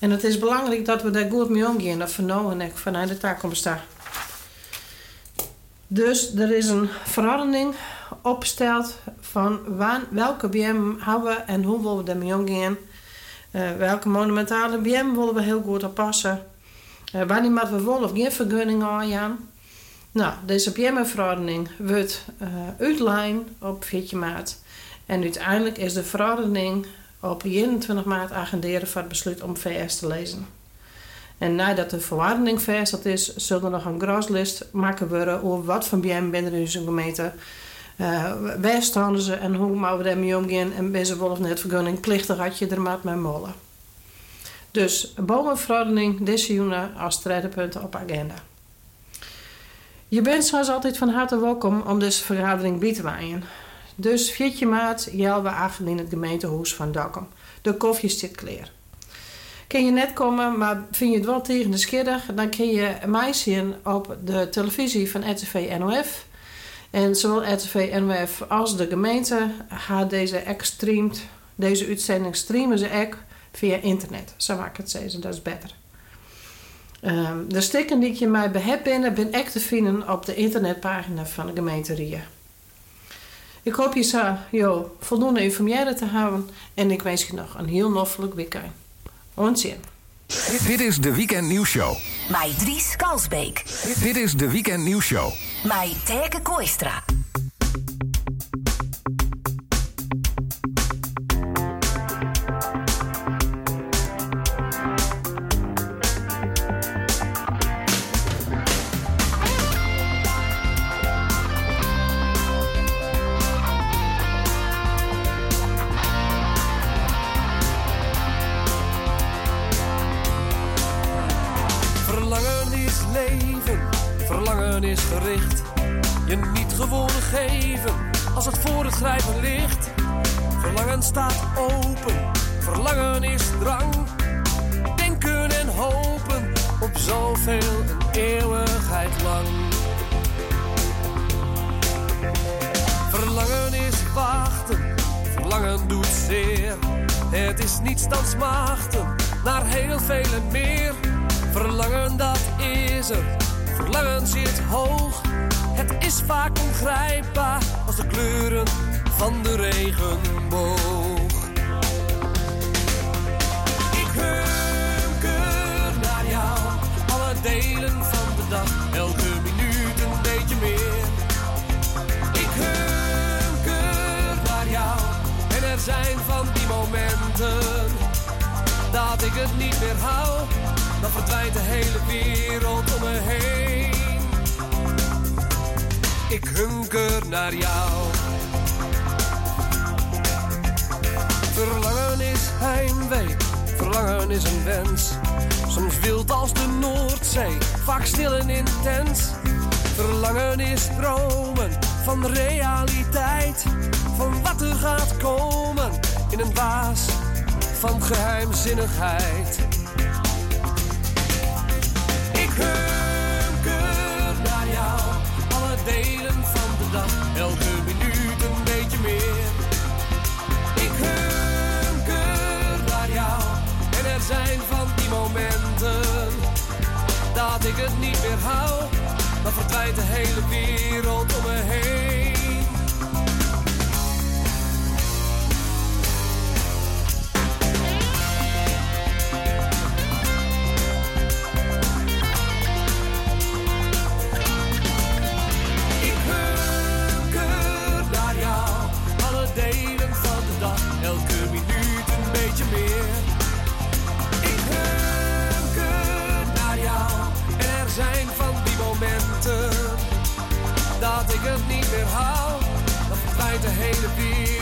S28: En het is belangrijk dat we daar goed mee omgaan, dat vernomen ik vanuit de toekomst. Dus er is een verordening opgesteld van welke BM hebben we en hoe willen we daarmee omgaan. Uh, welke monumentale BM willen we heel goed oppassen. Uh, wanneer moeten we wel of geen vergunning aan. Nou, deze BM-verordening wordt uh, uitlijn op 14 maart. En uiteindelijk is de verordening op 21 maart agenderen voor het besluit om VS te lezen. En nadat de verordening versteld is, zullen we nog een groslist maken over wat van BM binnen onze gemeente uh, waar staan ze en hoe moeten we daarmee omgaan en ben ze wel of net vergunningplichtig had je er maar mee molen. Dus bomenverordening deze juni als punten op agenda. Je bent zoals altijd van harte welkom om deze vergadering bij te waaien. Dus 14 maart jel we achter in het gemeentehuis van Dokkum. De koffie zit klaar. Kun je net komen, maar vind je het wel tegen de dan kun je mij zien op de televisie van RTV NOF. En zowel RTV NOF als de gemeente gaat deze deze uitzending streamen ze ook via internet. Zo maak ik het zeggen, dat is beter. Um, de stikken die je mij heb binnen, ben ik te vinden op de internetpagina van de gemeente Ria. Ik hoop je zo jo, voldoende informeren te houden en ik wens je nog een heel noffelijk weekend. Onzin.
S15: Dit is de Weekend Nieuwsshow.
S14: Bij Dries Kalsbeek.
S15: Dit is de Weekend Nieuwsshow.
S14: Bij Terke Kooistra.
S22: Doet zeer. Het is niets dan smachten naar heel veel en meer. Verlangen dat is er, verlangen zit hoog. Het is vaak ongrijpbaar als de kleuren van de regenboog. Ik hunker naar jou, alle delen van dat ik het niet meer hou dan verdwijnt de hele wereld om me heen. Ik hunker naar jou. Verlangen is heimwee, verlangen is een wens. Soms wild als de Noordzee, vaak stil en intens. Verlangen is dromen van realiteit. Van wat er gaat komen in een waas van geheimzinnigheid. Ik hunker naar jou, alle delen van de dag, elke minuut een beetje meer. Ik hunker naar jou, en er zijn van die momenten dat ik het niet meer hou, dan verdwijnt de hele wereld om me heen.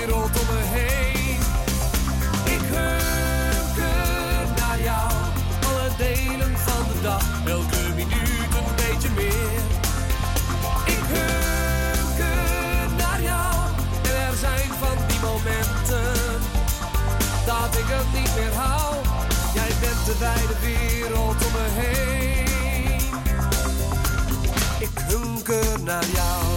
S22: Wereld om me heen. Ik hunker naar jou, alle delen van de dag, elke minuut een beetje meer. Ik hunker naar jou, en er zijn van die momenten dat ik het niet meer hou. Jij bent de wijde wereld om me heen. Ik hunker naar jou.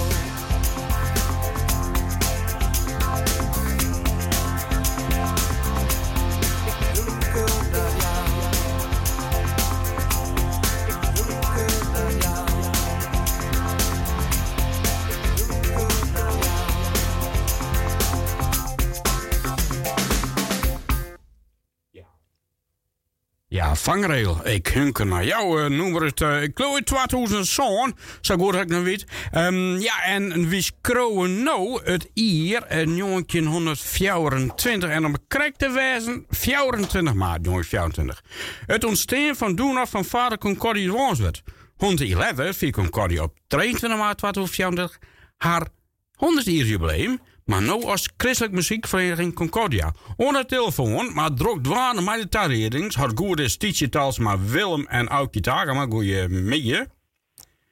S16: Vangrail. Ik hunker naar jou. Uh, noem het. Uh, ik in 2000 zoon. Zo goed dat ik nog weet. Um, ja, en wie scrowen nou het hier in 1924. En om correct te wijzen, 24 maart 1924. Het ontstaan van doen van vader Concordie Woonswet. 111 vier Concordie op 23 maart 2024 haar 100 jaar jubileum. Maar nu als christelijk muziekvereniging Concordia. Onder telefoon, maar druk dwaan met de tarierings. Had goede Stietje maar Willem en Aukje Tagama. Goeie middag.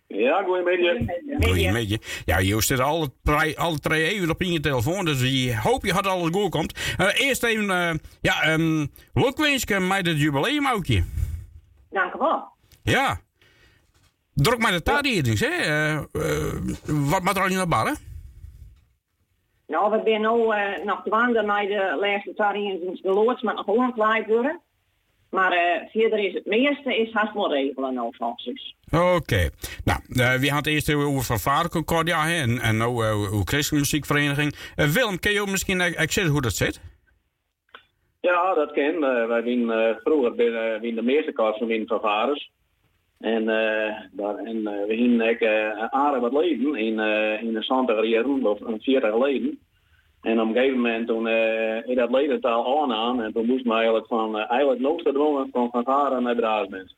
S29: Ja, goedemiddag.
S16: Goedemiddag. Ja, je zit alle, alle twee even op in je telefoon, dus ik hoop je had alles goed komt. Uh, eerst even, uh, ja, um, lukwensen met het jubileum, Aukje.
S29: Dank u wel.
S16: Ja. Druk met de tarierings, hè. Uh, wat moet er al in de barren?
S29: Nou, we zijn nu uh, nog dwanden naar de laatste tarieven de loods, maar nog gewoon klaar worden. Maar uh, verder is het meeste is haast wel regelen nou volgens.
S16: Oké. Okay. Nou, uh, we hadden eerst over van Vader Concordia hè, en, en nou uh, christelijke muziekvereniging. Willem, kun je ook misschien zeggen hoe dat zit?
S29: Ja, dat ken. wij zijn vroeger binnen, binnen de meeste kast van van vaders. En, daar, en we gingen ook aardig wat leven in, in de 70 jaren, of 40 geleden. En op een gegeven moment toen uh, ik dat ledentaal aan en toen moest me eigenlijk van uh, eigenlijk noodgedwongen van van Varen naar Braasbent.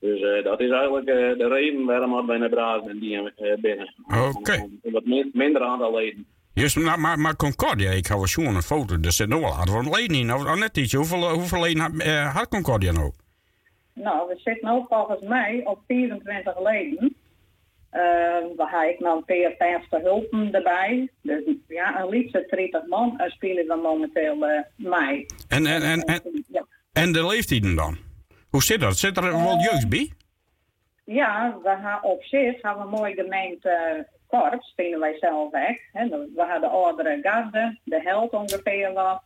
S29: Dus uh, dat is eigenlijk de reden waarom we naar Braasbent die binnen.
S16: Oké. Okay.
S29: Wat min minder aantal leden.
S16: Juist, maar, maar, maar Concordia, ik hou zo'n een foto, er zit nog wel van leden in. Of, net iets, hoeveel, hoeveel leden had Concordia nou?
S29: Nou, we zitten nu volgens mij op 24 leden. Uh, dan ga ik nog een paar hulpen erbij. Dus ja, een liefste 30 man uh, spelen we momenteel uh, mee.
S16: En, en, en, en, ja. en de leeftijden dan? Hoe zit dat? Zit er wel jeugd bij?
S29: Ja, we gaan op zich gaan we een mooi gemeente korps, spelen wij zelf weg. Hè. We hebben de oudere garde, de held ongeveer wat.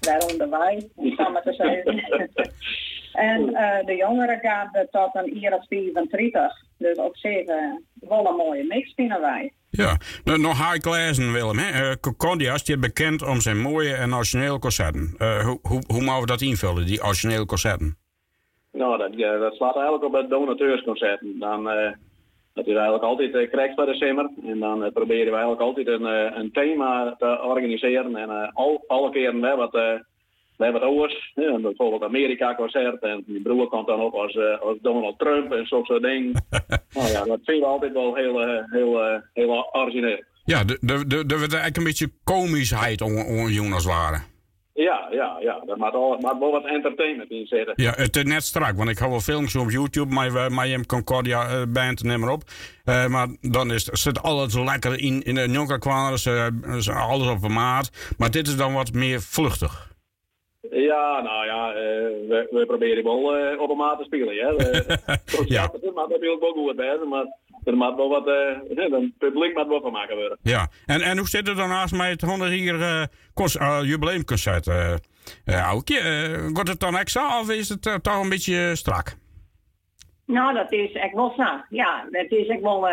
S29: Daaronder wij, om samen te zeggen. [LAUGHS] en uh, de jongere garde tot een jaar of 34. Dus op zich uh, wel een mooie mix vinden wij.
S16: Ja, nou, nog high lezen Willem. Hè? Uh, Concordia is bekend om zijn mooie en originele concerten. Uh, hoe, hoe, hoe mogen we dat invullen, die originele concerten?
S29: Nou, dat, uh, dat slaat eigenlijk op het donateursconcerten. Dan, dat is eigenlijk altijd uh, krijgt bij de simmer. En dan proberen we eigenlijk altijd een, een thema te organiseren. En al, alle keren we wat we hebben het oors, ja, bijvoorbeeld Amerika-concert. En die broer komt dan op als, uh, als Donald Trump en zo'n soort dingen. [LAUGHS] nou ja, dat vinden we altijd wel heel, heel, heel, heel origineel.
S16: Ja, er wordt eigenlijk een beetje komischheid om, om Jonas waren.
S29: Ja, ja, ja. Er moet, al, moet wel wat entertainment in zitten.
S16: Ja, het is net strak, want ik hou wel filmpjes op YouTube, maar uh, Mayhem Concordia uh, band, neem maar op. Uh, maar dan is, zit alles lekker in, in de jonker kwalers, alles op een maat. Maar dit is dan wat meer vluchtig.
S29: Ja, nou ja, we, we, proberen wel op een maat te spelen. Hè. [LAUGHS] ja. Dat maakt natuurlijk wel goed, hè, maar er moet wel wat, uh, het publiek moet wel van maken worden.
S16: Ja, en, en hoe zit het dan naast mij het 100 hier uh, uh, jubileumconcert? Uh, uh, wordt het dan extra of is het toch een beetje strak?
S30: Nou, dat is echt wel strak. Ja, het is echt wel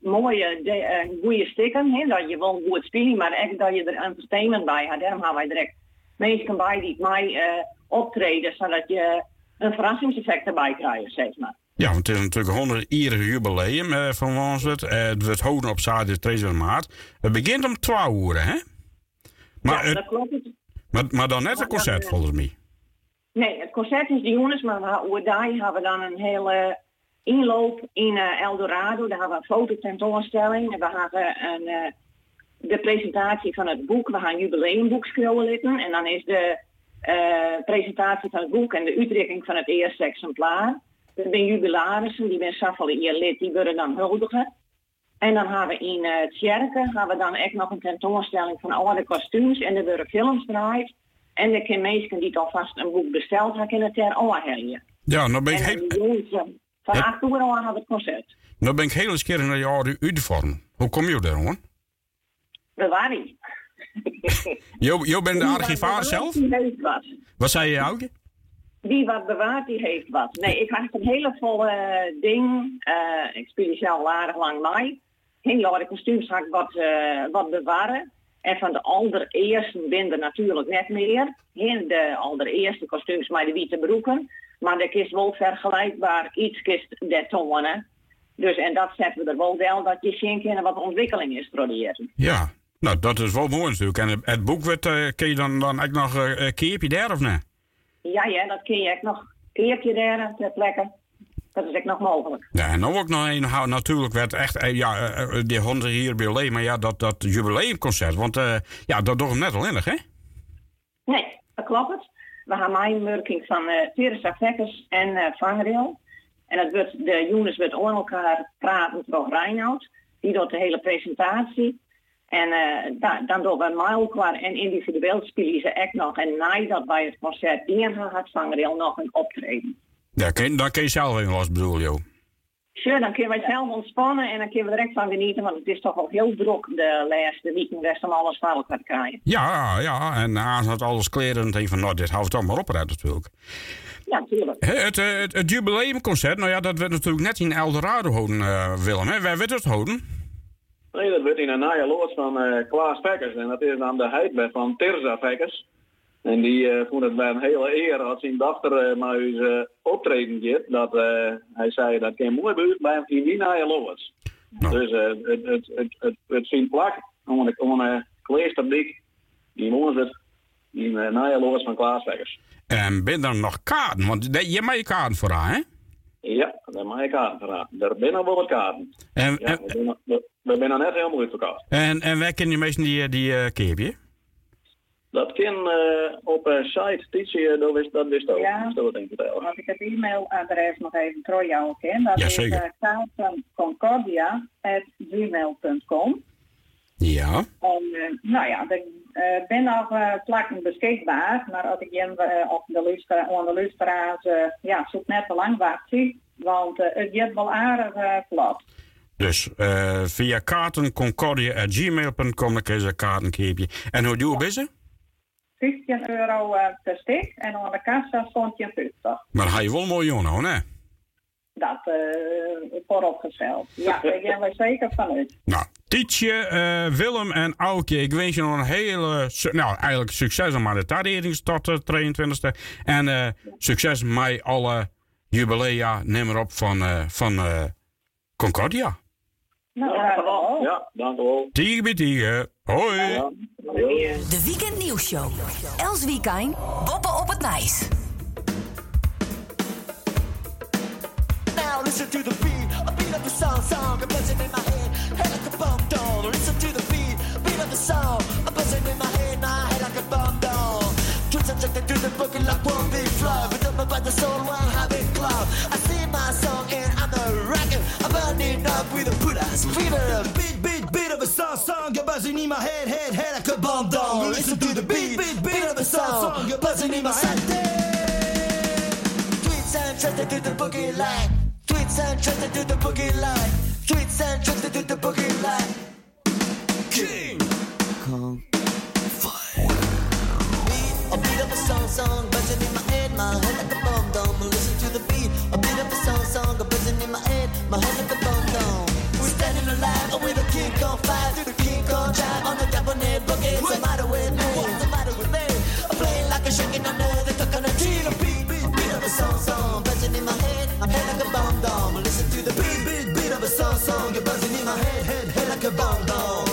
S30: mooie, de, goede stikken. Hè, dat je wel goed speelt, maar echt dat je er entertainment bij hebt. Daarom gaan wij direct mensen bij die mij optreden, zodat je een verrassingseffect erbij krijgt, zeg maar.
S16: Ja, want het is natuurlijk 100 jarige jubileum eh, van Wanswet. Uh, het wordt houden op zaterdag 3 maart. Het begint om 12 uur, hè? Maar,
S30: ja, dat klopt.
S16: Maar, maar dan net een concert,
S30: dan,
S16: volgens mij.
S30: Nee, het concert is die jongens, maar we, daar hebben we dan een hele inloop in uh, Eldorado. Daar hebben we een fototentoonstelling. En we hebben een, de presentatie van het boek. We gaan jubileumboek scrollen En dan is de uh, presentatie van het boek en de uitdrukking van het eerste exemplaar. Er zijn jubilarissen, die zijn Safali hier lid, die worden dan huldigen. En dan hebben we in uh, het Tjerken hebben we dan echt nog een tentoonstelling van alle de kostuums en er worden films draait. En de kunnen mensen die alvast een boek besteld hebben, kunnen ter oorhelgen.
S16: Ja, nou ben ik heel...
S30: Van. 8 uur al aan het concert.
S16: Nou ben ik heel eens keer naar je oude uniform. Hoe kom je daar, hoor?
S30: Dat niet. [LAUGHS]
S16: Jo, jo bent de archivaar zelf? Wat zei je, Auke?
S30: Wie wat bewaart, die heeft wat. Nee, ik had een hele volle ding. Uh, ik speel zelf aardig lang mee. Heel oude kostuums had ik wat, uh, wat bewaren. En van de allereerste binden natuurlijk net meer. In de allereerste kostuums met de witte broeken. Maar dat is wel vergelijkbaar iets kist de tonen. Dus en dat zetten we er wel wel dat je zien kan wat ontwikkeling is proberen.
S16: Ja, nou dat is wel mooi natuurlijk. En het boek werd, uh, kun je dan, dan eigenlijk nog uh, keerpje daar of nee?
S30: Ja, ja, dat kun je echt nog een keertje daar ter plekke. Dat is echt nog mogelijk.
S16: Ja, en nou ook nog een, natuurlijk werd echt, ja, die honderd hier bij maar ja, dat, dat jubileumconcert, want uh, ja, dat doet hem net al innig, hè?
S30: Nee, dat klopt het. We gaan meewerking van uh, Teresa Vekkers en uh, Vangrail. En het wordt, de jongens wordt onder elkaar praten door Reinoud. Die doet de hele presentatie. En uh, da, dan doen we en individueel spelen ze echt nog. En nadat bij het concert ingaan had Vangrail nog een optreden.
S16: Ja, kun, dan kun je zelf in los, bedoel je?
S30: Sure, dan kunnen wij zelf ontspannen en dan kunnen we direct van genieten, want het is toch wel heel druk de laatste weekend best om alles voor elkaar krijgen.
S16: Ja, ja, en aan had alles kleren en denk van, nou, dit houdt dan maar op uit natuurlijk.
S30: Ja, natuurlijk.
S16: Het, het, het, jubileumconcert, nou ja, dat werd natuurlijk net in Eldorado houden, uh, Willem, hè? Waar werd het houden?
S29: Nee, dat werd in een naaie loods van uh, Klaas Vekkers en dat is aan de heidbed van Terza Vekkers. En die uh, vond het bij een hele eer als zijn dochter uh, maar eens optreden deed, dat hij zei dat kan mooi buurt bij in die naaie loods. Nou. Dus het, het, het, het, het, zien plak, om een, om een die woont het in de naaie loods van Klaas Vekkers.
S16: En ben er nog kaarten? Want je hebt kaarten voor haar, hè?
S29: Ja, daar mag ik zijn al wel wat kaarten.
S16: En,
S29: ja, we, zijn, we, we net helemaal uitverkocht.
S16: En, en waar kennen je meestal die, die uh, keerpje?
S29: Dat kan uh, op een site, Titie, dat wist, dat wist ook.
S30: Ja,
S29: dat denk ik
S30: als ik het e-mailadres nog even voor jou ken, dat
S16: ja,
S30: is uh, concordia.gmail.com.
S16: Ja.
S30: En, uh, nou ja, ik uh, ben nog uh, plakken beschikbaar, maar als ik jen op de luisteraars, de luisteraars ja, zoek net te lang wacht zie, want het gaat wel aardig plat.
S16: Dus via kaartenconcordia.gmail.com kun je een kaartenkeepje. En hoe duur is het?
S30: 15 euro per stuk en aan de kassa stond je 50.
S16: Maar hij je wel mooi jongen, hè?
S30: Dat uh, vooropgesteld. Ja, daar gaan we zeker vanuit.
S16: Nou, Tietje, uh, Willem en Aukje, ik wens je nog een hele, nou eigenlijk succes met de tardering tot de 22e. En uh, succes met alle jubilea, neem op van, van Concordia.
S30: Nou, dankjewel.
S29: Ja, dankjewel.
S16: Tiege bij tiege. Hoi.
S29: Ja.
S14: De Weekend Nieuwsshow. Els Wiekijn, Boppen op het Nijs.
S22: Now listen to the beat, a beat of the song, song, a buzzing in my head, head like a bomb doll. Listen to the beat, beat of the song, a buzzing in my head, my head like a bomb doll.
S31: flow. But don't about the soul while having club. I sing my song and I'm a rocker. I'm burning up with a put ass fever. Beat, beat, beat of a song, song. You're buzzing in my head, head, head like a bomb down. Listen to the beat, beat, beat of a song, song. You're buzzing in my head. Tweets and trusted to the boogie line. Tweets and trusted to the boogie line. Tweets and trusted to the boogie line. King Kong a beat of a song, song, buzzing in my head, my head like a bomb dome. Listen to the beat, a beat of a song, song, a buzzing in my head, my head like a bomb dome. We're standing alive with a King Kong five, through the King Kong drive on the Japanese boogie. What's the matter with me? You're buzzing in my head, head, head like a bomb dome.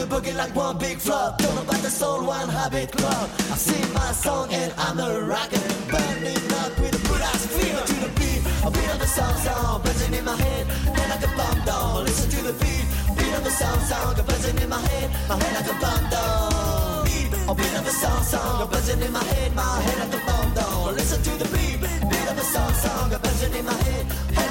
S31: The boogie like one big flop. Don't know about the soul, one habit club. I sing my song and I'm a rocker. Burning up with a good ass fever to the beat. A beat of the song song, buzzing in my head. Head like a bomb down. Listen to the beat. Beat of the song song, buzzing in my head. My head like a bomb down. Beat. A beat of the song song, buzzing in my head. My head like a bomb down. Listen to the beat. Beat of the song song, buzzing in my head. Head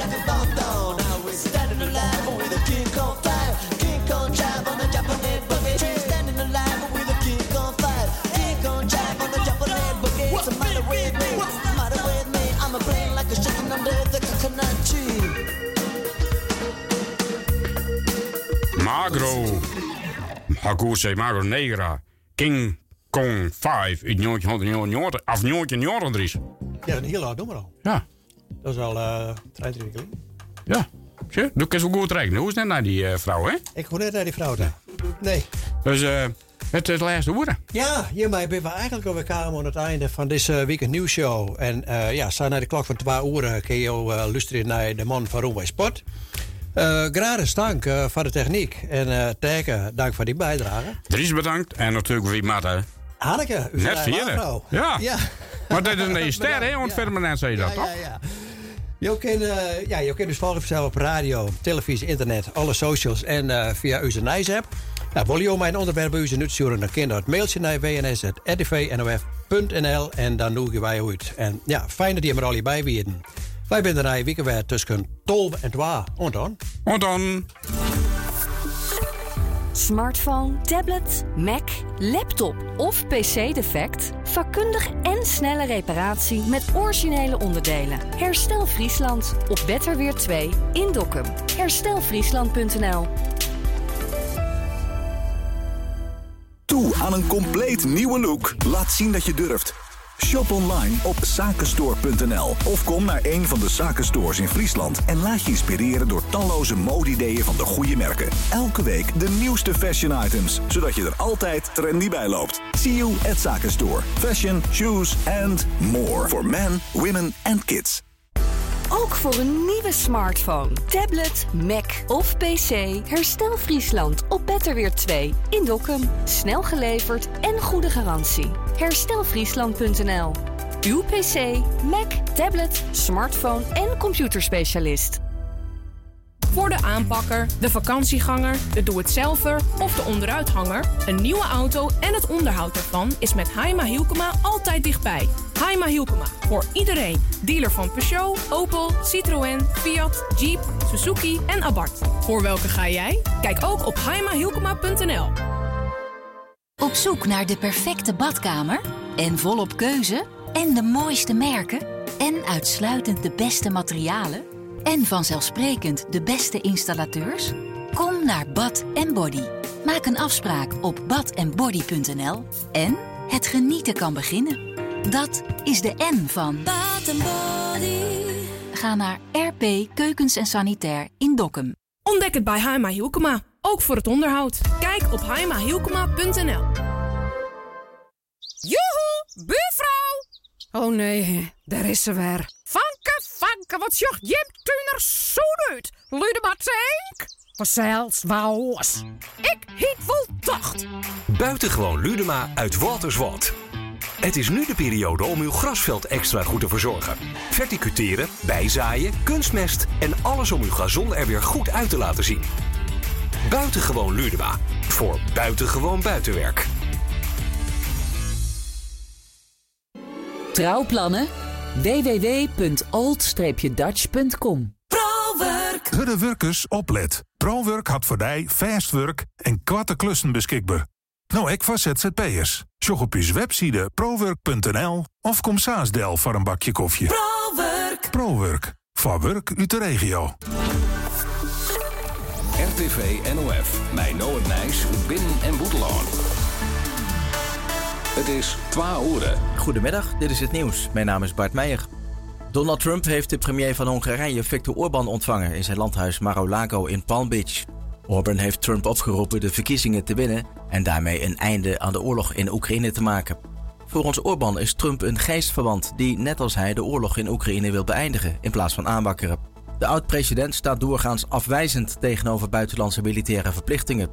S16: Magro. Hakuse Magro Negra. King Kong 5 in 1990 of 1993.
S18: Ja, een heel oud nummer al.
S16: Ja.
S18: Dat is al uh, 23 jaar
S16: Ja. Zie, doe ik zo goed rekenen. Hoe is het net naar die uh, vrouw, hè?
S18: Ik hoor net naar die vrouw daar. Nee.
S16: Dus uh, het is de laatste woorden.
S18: Ja, hiermee zijn we eigenlijk alweer komen aan het einde van deze weekend nieuwsshow. En uh, ja, sta naar de klok van 2 uur kun je luisteren naar de man van Roomway Sport. Uh, gratis dank uh, voor de techniek. En uh, Tijken, dank voor die bijdrage.
S16: Dries bedankt. En natuurlijk wie Matte.
S18: Hanneke, u
S16: Net vierde. Ja.
S18: ja.
S16: Maar dit is een [LAUGHS] ster, hè? Want verder net zei je dat, toch?
S18: Ja, ja. Je kan, uh, ja, je dus volgen vanzelf op radio, televisie, internet, alle socials en uh, via onze Nice-app. Nou, wil je mijn onderwerp bij dan kan dat mailtje naar wns.rtvnof.nl en dan doen wij uit. En ja, fijn dat je er al hierbij weten. Wij zijn er weekend tussen 12 en 2. En dan?
S16: En dan?
S32: Smartphone, tablet, Mac, laptop of PC-defect? Vakkundig en snelle reparatie met originele onderdelen. Herstel Friesland op Betterweer 2 in Dokkum. Herstelfriesland.nl
S33: Toe aan een compleet nieuwe look? Laat zien dat je durft. Shop online op zakenstore.nl of kom naar een van de zakenstores in Friesland en laat je inspireren door talloze modeideeën van de goede merken. Elke week de nieuwste fashion items, zodat je er altijd trendy bij loopt. See you at Zakenstore. Fashion, shoes and more for men, women and kids.
S32: Ook voor een nieuwe smartphone, tablet, Mac of PC. Herstel Friesland op Betterweer 2 in Dokkum. Snel geleverd en goede garantie. Herstelfriesland.nl Uw PC, Mac, tablet, smartphone en computerspecialist.
S29: Voor de aanpakker, de vakantieganger, de doe-het-zelver of de onderuithanger... een nieuwe auto en het onderhoud ervan is met Haima Hielkema altijd dichtbij. Haima Hielkema, voor iedereen. Dealer van Peugeot, Opel, Citroën, Fiat, Jeep, Suzuki en Abarth. Voor welke ga jij? Kijk ook op haimahielkema.nl.
S34: Op zoek naar de perfecte badkamer? En volop keuze? En de mooiste merken? En uitsluitend de beste materialen? En vanzelfsprekend de beste installateurs? Kom naar Bad Body. Maak een afspraak op badandbody.nl en het genieten kan beginnen. Dat is de N van Bad Body. Ga naar RP Keukens en Sanitair in Dokkum.
S29: Ontdek het bij Haima Hielkema, ook voor het onderhoud. Kijk op haimahielkema.nl
S35: Joehoe, buurvrouw! Oh nee, daar is ze weer. Vanke, wat Jim Tuner zo uit? Lude maar tank? Waos. Ik hiet vol tocht.
S36: Buitengewoon Ludema uit Waterswald. Het is nu de periode om uw grasveld extra goed te verzorgen. Verticuteren, bijzaaien, kunstmest en alles om uw gazon er weer goed uit te laten zien. Buitengewoon Ludema. Voor buitengewoon buitenwerk. Trouwplannen? www.old-dutch.com
S37: ProWork. Hudde werkers oplet. ProWork had voor die fast work en kwarte klussen beschikbaar. Nou, ik voor ZZP'ers. Sjog op je website prowork.nl of kom saasdel voor een bakje koffie.
S27: ProWork.
S37: ProWork. Voor werk uit de regio.
S15: RTV NOF. Mijn Noord Nijs, Binnen en Boeteloon. Het is 12 uur.
S1: Goedemiddag, dit is het nieuws. Mijn naam is Bart Meijer. Donald Trump heeft de premier van Hongarije Viktor Orbán ontvangen in zijn landhuis Mar-a-Lago in Palm Beach. Orbán heeft Trump opgeroepen de verkiezingen te winnen en daarmee een einde aan de oorlog in Oekraïne te maken. Volgens Orbán is Trump een geestverwant die net als hij de oorlog in Oekraïne wil beëindigen in plaats van aanwakkeren. De oud-president staat doorgaans afwijzend tegenover buitenlandse militaire verplichtingen.